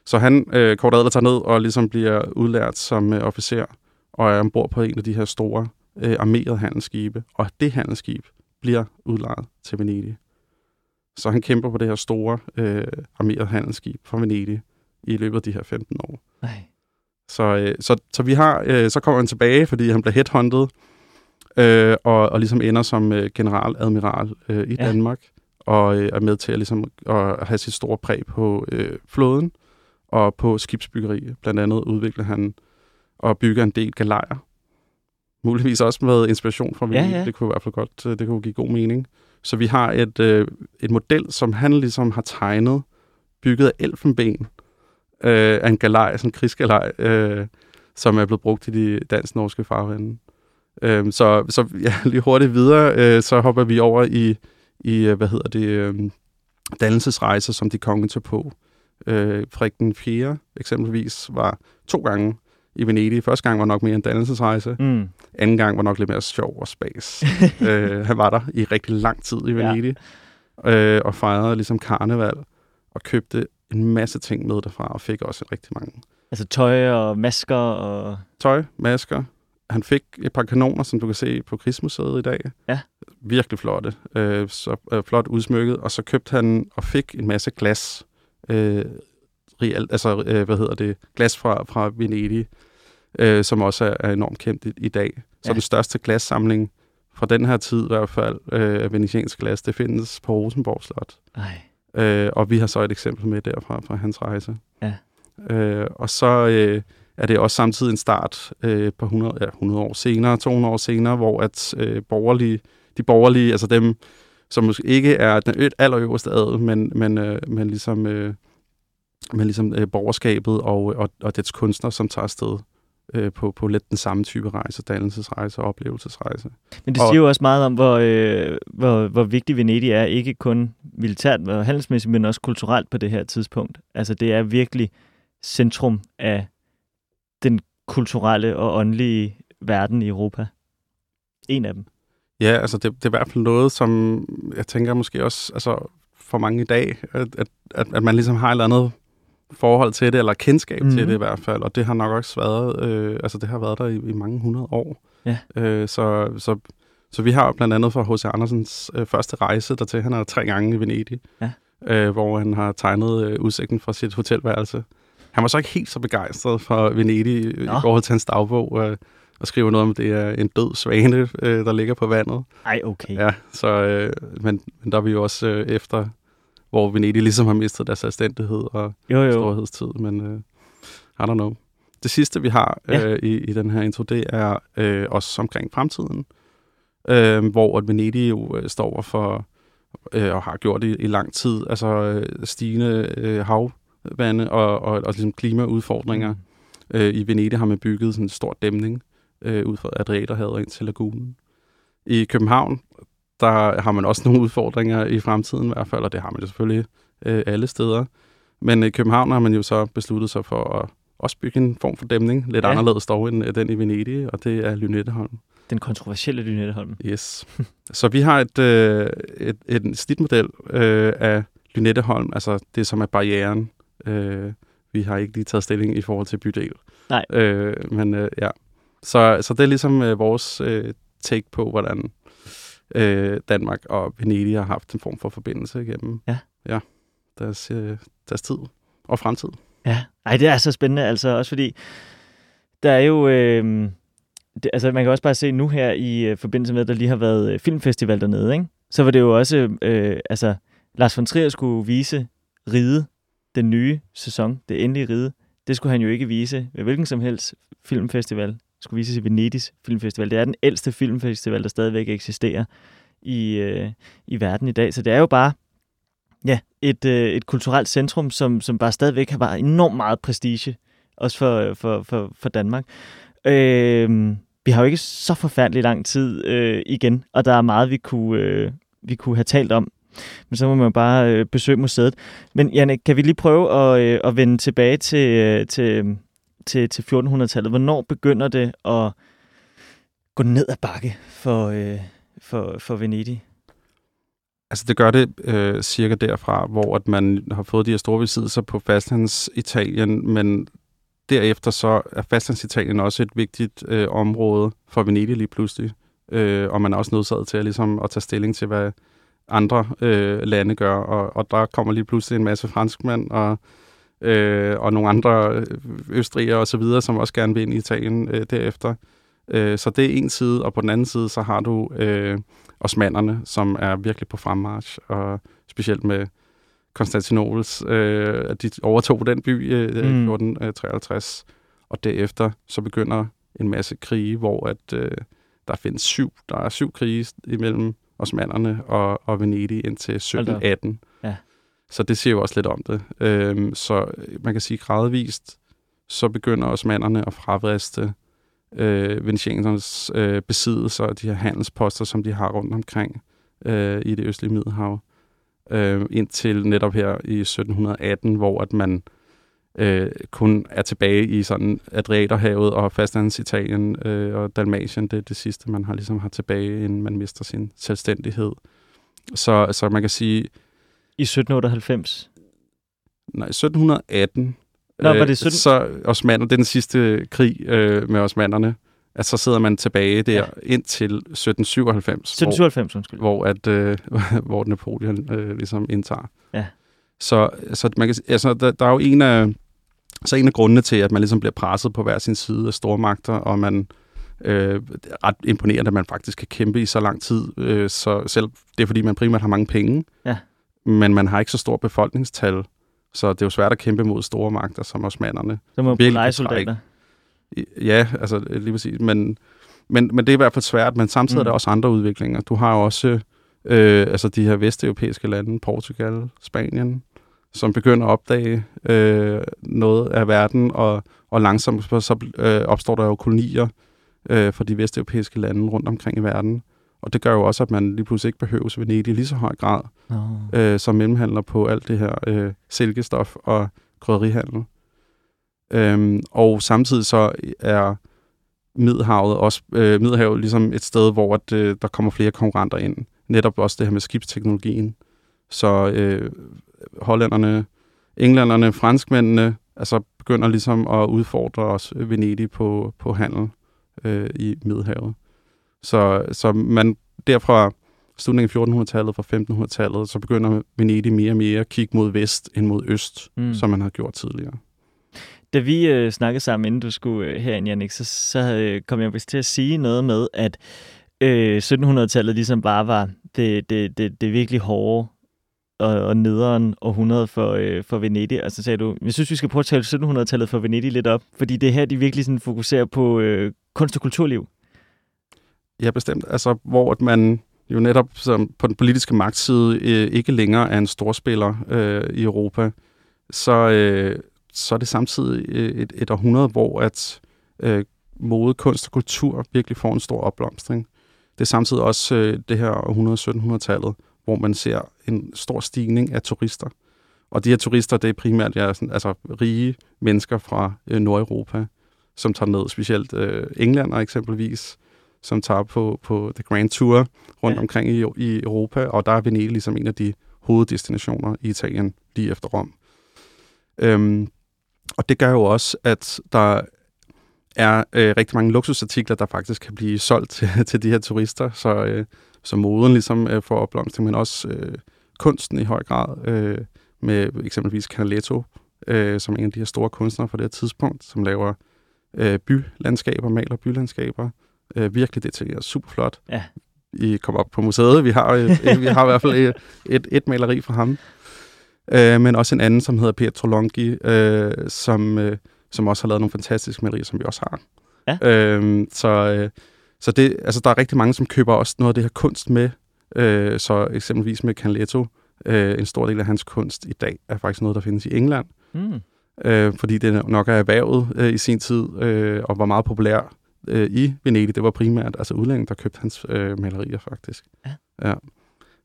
Så han, øh, Kort Adler, tager ned og ligesom bliver udlært som øh, officer, og er ombord på en af de her store øh, armerede handelsskibe. Og det handelsskib bliver udlejet til Venedig. Så han kæmper på det her store øh, armerede handelsskib fra Venedig i løbet af de her 15 år. Nej. Så, øh, så, så vi har, øh, så kommer han tilbage, fordi han bliver headhunted øh, og, og ligesom ender som øh, generaladmiral øh, i ja. Danmark, og øh, er med til at, ligesom, at have sit store præg på øh, flåden og på skibsbyggeri. Blandt andet udvikler han og bygger en del galejer. Muligvis også med inspiration fra Willy. Ja, ja. Det kunne i hvert fald godt øh, det kunne give god mening. Så vi har et, øh, et model, som han ligesom har tegnet, bygget af elfenben, øh, af en galej, sådan en krigsgalej, øh, som er blevet brugt i de dansk-norske farvande. Øh, så, så ja, lige hurtigt videre, øh, så hopper vi over i, i øh, hvad hedder det, øh, dannelsesrejser, som de konge tog på. Øh, Frederik den 4. eksempelvis var to gange i Venedig. Første gang var nok mere en dannelsesrejse. Mm. Anden gang var nok lidt mere sjov og spas. øh, han var der i rigtig lang tid i Venedig. Ja. Øh, og fejrede ligesom karneval og købte en masse ting med derfra og fik også rigtig mange. Altså tøj og masker og... Tøj, masker, han fik et par kanoner, som du kan se på Krigsmuseet i dag. Ja. Virkelig flotte. Øh, så øh, flot udsmykket. Og så købte han og fik en masse glas. Øh, real, altså, øh, hvad hedder det? Glas fra, fra Venedig, øh, som også er, er enormt kendt i, i dag. Så ja. den største glassamling fra den her tid i hvert fald, øh, af venetiansk glas, det findes på Rosenborg Slot. Ej. Øh, og vi har så et eksempel med derfra fra hans rejse. Ja. Øh, og så... Øh, er det også samtidig en start øh, på 100, ja, 100 år senere, 200 år senere, hvor at øh, borgerlige, de borgerlige, altså dem, som måske ikke er den allerøverste adel, men, men, øh, men ligesom, øh, men ligesom øh, borgerskabet og, og, og dets kunstner, som tager afsted øh, på, på lidt den samme type rejse, dannelsesrejse og oplevelsesrejse. Men det siger og, jo også meget om, hvor, øh, hvor, hvor vigtig Venedig er, ikke kun militært og handelsmæssigt, men også kulturelt på det her tidspunkt. Altså det er virkelig centrum af den kulturelle og åndelige verden i Europa. En af dem. Ja, altså det, det er i hvert fald noget, som jeg tænker måske også altså for mange i dag, at, at, at, at man ligesom har et eller andet forhold til det, eller kendskab mm. til det i hvert fald, og det har nok også været, øh, altså det har været der i, i mange hundrede år. Ja. Øh, så, så, så vi har blandt andet fra H.C. Andersens øh, første rejse dertil, han er tre gange i Venedig, ja. øh, hvor han har tegnet øh, udsigten fra sit hotelværelse. Han var så ikke helt så begejstret for Venedig Nå. i forhold til hans dagbog, øh, og skriver noget om, at det er en død svane, øh, der ligger på vandet. Ej, okay. Ja, så, øh, men, men der er vi jo også øh, efter hvor Venedig ligesom har mistet deres selvstændighed og jo, jo. storhedstid, men uh, I don't know. Det sidste, vi har ja. uh, i, i den her intro, det er uh, også omkring fremtiden, uh, hvor Venedig jo uh, står for, uh, og har gjort det i, i lang tid, altså uh, stigende uh, havvande og, og, og ligesom klimaudfordringer. Mm. Uh, I Venedig har man bygget sådan en stor dæmning uh, ud fra Adriaterhavet ind til lagunen. I København, der har man også nogle udfordringer i fremtiden i hvert fald, og det har man jo selvfølgelig øh, alle steder. Men i København har man jo så besluttet sig for at også bygge en form for dæmning, lidt ja. anderledes dog end øh, den i Venedig, og det er Lynetteholm. Den kontroversielle Lynetteholm. Yes. så vi har et, øh, et, et snitmodel øh, af Lynetteholm, altså det som er barrieren. Øh, vi har ikke lige taget stilling i forhold til bydel. Nej. Øh, men øh, ja, så, så det er ligesom øh, vores øh, take på, hvordan øh, Danmark og Venedig har haft en form for forbindelse igennem ja. Ja, deres, øh, deres tid og fremtid. Ja, Ej, det er så spændende, altså også fordi, der er jo, øh, det, altså man kan også bare se nu her i øh, forbindelse med, at der lige har været øh, filmfestival dernede, ikke? så var det jo også, øh, altså Lars von Trier skulle vise Ride, den nye sæson, det endelige Ride, det skulle han jo ikke vise ved hvilken som helst filmfestival skulle vises i Venedigs Filmfestival. Det er den ældste filmfestival, der stadigvæk eksisterer i, øh, i verden i dag. Så det er jo bare ja, et, øh, et kulturelt centrum, som, som bare stadigvæk har bare enormt meget prestige, også for, for, for, for Danmark. Øh, vi har jo ikke så forfærdelig lang tid øh, igen, og der er meget, vi kunne, øh, vi kunne have talt om. Men så må man jo bare øh, besøge museet. Men Janne, kan vi lige prøve at, øh, at vende tilbage til, øh, til til, til 1400-tallet. Hvornår begynder det at gå ned ad bakke for, øh, for, for Venedig? Altså det gør det øh, cirka derfra, hvor at man har fået de her store besiddelser på fastlandsitalien, men derefter så er fastlandsitalien også et vigtigt øh, område for Venedig lige pludselig. Øh, og man er også nødsaget til at, ligesom, at tage stilling til, hvad andre øh, lande gør. Og, og der kommer lige pludselig en masse franskmænd og øh, og nogle andre øh, østrigere og så videre, som også gerne vil ind i Italien øh, derefter. Øh, så det er en side, og på den anden side, så har du øh, osmanderne, som er virkelig på fremmarch, og specielt med Konstantinopels, øh, at de overtog den by øh, i mm. 1453, og derefter så begynder en masse krige, hvor at øh, der findes syv, der er syv krige imellem osmanderne og, og Venedig indtil 1718. Så det siger jo også lidt om det. Øhm, så man kan sige gradvist, så begynder osmanderne at fravriste øh, venetianernes øh, besiddelser og de her handelsposter, som de har rundt omkring øh, i det østlige Middelhav. Øh, indtil netop her i 1718, hvor at man øh, kun er tilbage i sådan Adriaterhavet og fastlandsitalien øh, og Dalmatien. Det er det sidste, man har ligesom har tilbage, inden man mister sin selvstændighed. Så, så man kan sige, i 1798? Nej, 1718. Nå, var det 17... Øh, så osmaner, det er den sidste krig øh, med osmanderne. At så sidder man tilbage der ja. indtil 1797. 1797, hvor, undskyld. Hvor, at, øh, hvor Napoleon øh, ligesom indtager. Ja. Så, så man kan, altså, der, der er jo en af, så en af grundene til, at man ligesom bliver presset på hver sin side af stormagter, og man øh, ret imponerende, at man faktisk kan kæmpe i så lang tid. Øh, så selv det er, fordi man primært har mange penge. Ja men man har ikke så stor befolkningstal, så det er jo svært at kæmpe mod store magter som osmanderne. Så må man legesoldater. Ja, altså lige præcis. Men, men, men det er i hvert fald svært, men samtidig mm. er der også andre udviklinger. Du har jo også øh, altså de her vesteuropæiske lande, Portugal, Spanien, som begynder at opdage øh, noget af verden, og, og langsomt så øh, opstår der jo kolonier øh, for de vesteuropæiske lande rundt omkring i verden. Og det gør jo også, at man lige pludselig ikke behøves Venedig i lige så høj grad, oh. øh, som mellemhandler på alt det her øh, silkestof og krydderihandel. Øhm, og samtidig så er Middelhavet også øh, Middelhavet ligesom et sted, hvor at, øh, der kommer flere konkurrenter ind. Netop også det her med skibsteknologien. Så øh, hollænderne, englænderne, franskmændene, altså begynder ligesom at udfordre os øh, Venedig på, på handel øh, i Middelhavet. Så, så man derfra slutningen af 1400-tallet, fra 1500-tallet, så begynder Venedig mere og mere at kigge mod vest end mod øst, mm. som man har gjort tidligere. Da vi øh, snakkede sammen, inden du skulle øh, herind, Jannik, så, så øh, kom jeg til at sige noget med, at øh, 1700-tallet ligesom bare var det, det, det, det virkelig hårde og, og nederen århundrede for, øh, for Venedig. Og så sagde du, jeg synes, vi skal prøve at tale 1700-tallet for Venedig lidt op, fordi det er her, de virkelig sådan fokuserer på øh, kunst- og kulturliv. Ja, bestemt. Altså, hvor at man jo netop som på den politiske magtside øh, ikke længere er en storspiller øh, i Europa, så, øh, så er det samtidig øh, et, et århundrede, hvor at øh, mode, kunst og kultur virkelig får en stor opblomstring. Det er samtidig også øh, det her århundrede 1700-tallet, hvor man ser en stor stigning af turister. Og de her turister, det er primært ja, sådan, altså, rige mennesker fra øh, Nordeuropa, som tager ned, specielt øh, englænder eksempelvis, som tager på, på The Grand Tour rundt ja. omkring i, i Europa, og der er Venedig ligesom en af de hoveddestinationer i Italien, lige efter Rom. Øhm, og det gør jo også, at der er øh, rigtig mange luksusartikler, der faktisk kan blive solgt til, til de her turister, så, øh, så moden ligesom øh, får opblomstring, men også øh, kunsten i høj grad, øh, med eksempelvis Canaletto, øh, som er en af de her store kunstnere fra det her tidspunkt, som laver øh, bylandskaber, maler bylandskaber, øh, virkelig detaljeret, super flot. Ja. I kommer op på museet, vi har, øh, vi har i hvert fald et, et, et maleri fra ham, øh, men også en anden, som hedder Pietro Longhi, øh, som, øh, som også har lavet nogle fantastiske malerier, som vi også har. Ja. Øh, så øh, så det, altså, der er rigtig mange, som køber også noget af det her kunst med, øh, så eksempelvis med Canaletto, øh, en stor del af hans kunst i dag er faktisk noget, der findes i England. Mm. Øh, fordi det nok er erhvervet øh, i sin tid, øh, og var meget populær øh, i Venedig. Det var primært altså udlændinge, der købte hans øh, malerier faktisk. Ja. ja.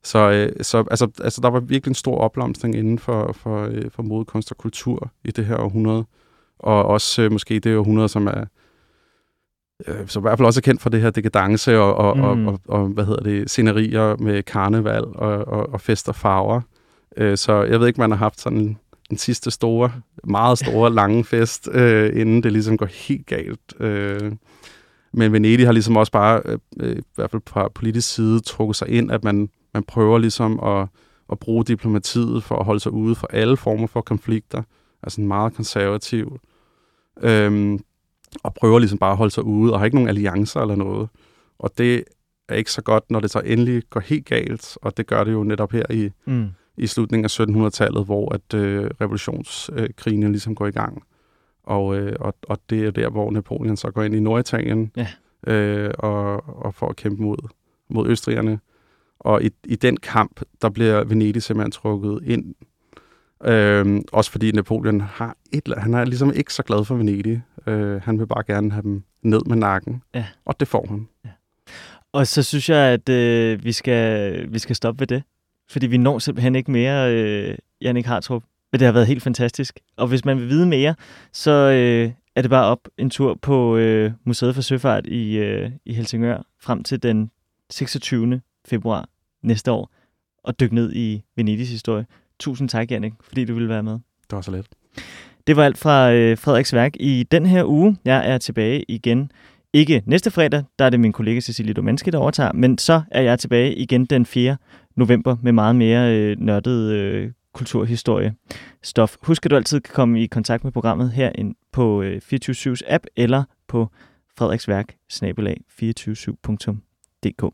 Så, øh, så altså, altså, der var virkelig en stor opblomstring inden for, for, øh, for modekunst og kultur i det her århundrede. Og også øh, måske det århundrede, som er øh, som i hvert fald også er kendt for det her dekadence og, og, mm. og, og, og hvad hedder det, scenerier med karneval og, og, og fest og farver. Øh, så jeg ved ikke, man har haft sådan en sidste store, meget store, lange fest, øh, inden det ligesom går helt galt. Øh, men Venedig har ligesom også bare, øh, øh, i hvert fald på politisk side, trukket sig ind, at man, man prøver ligesom at, at bruge diplomatiet for at holde sig ude for alle former for konflikter. Altså en meget konservativ. Øh, og prøver ligesom bare at holde sig ude, og har ikke nogen alliancer eller noget. Og det er ikke så godt, når det så endelig går helt galt, og det gør det jo netop her i, mm. i slutningen af 1700-tallet, hvor at øh, revolutionskrigene ligesom går i gang. Og, øh, og, og det er der, hvor Napoleon så går ind i Norditalien ja. øh, og, og får at kæmpe mod, mod østrigerne. Og i, i den kamp, der bliver Venedig simpelthen trukket ind Øhm, også fordi Napoleon har et, han er ligesom ikke så glad for Venedig. Øh, han vil bare gerne have dem ned med nakken, ja. og det får han. Ja. Og så synes jeg, at øh, vi, skal, vi skal stoppe ved det. Fordi vi når simpelthen ikke mere, øh, Jannik Hartrup. Men det har været helt fantastisk. Og hvis man vil vide mere, så øh, er det bare op en tur på øh, Museet for Søfart i, øh, i Helsingør frem til den 26. februar næste år og dykke ned i Venedigs historie. Tusind tak, Jannik, fordi du ville være med. Det var så let. Det var alt fra øh, Frederiks værk i den her uge. Jeg er tilbage igen. Ikke næste fredag, der er det min kollega Cecilie Domanski, der overtager, men så er jeg tilbage igen den 4. november med meget mere øh, nørdet øh, kulturhistorie stof. Husk, at du altid kan komme i kontakt med programmet her på øh, 24 app eller på frederiksværk 247dk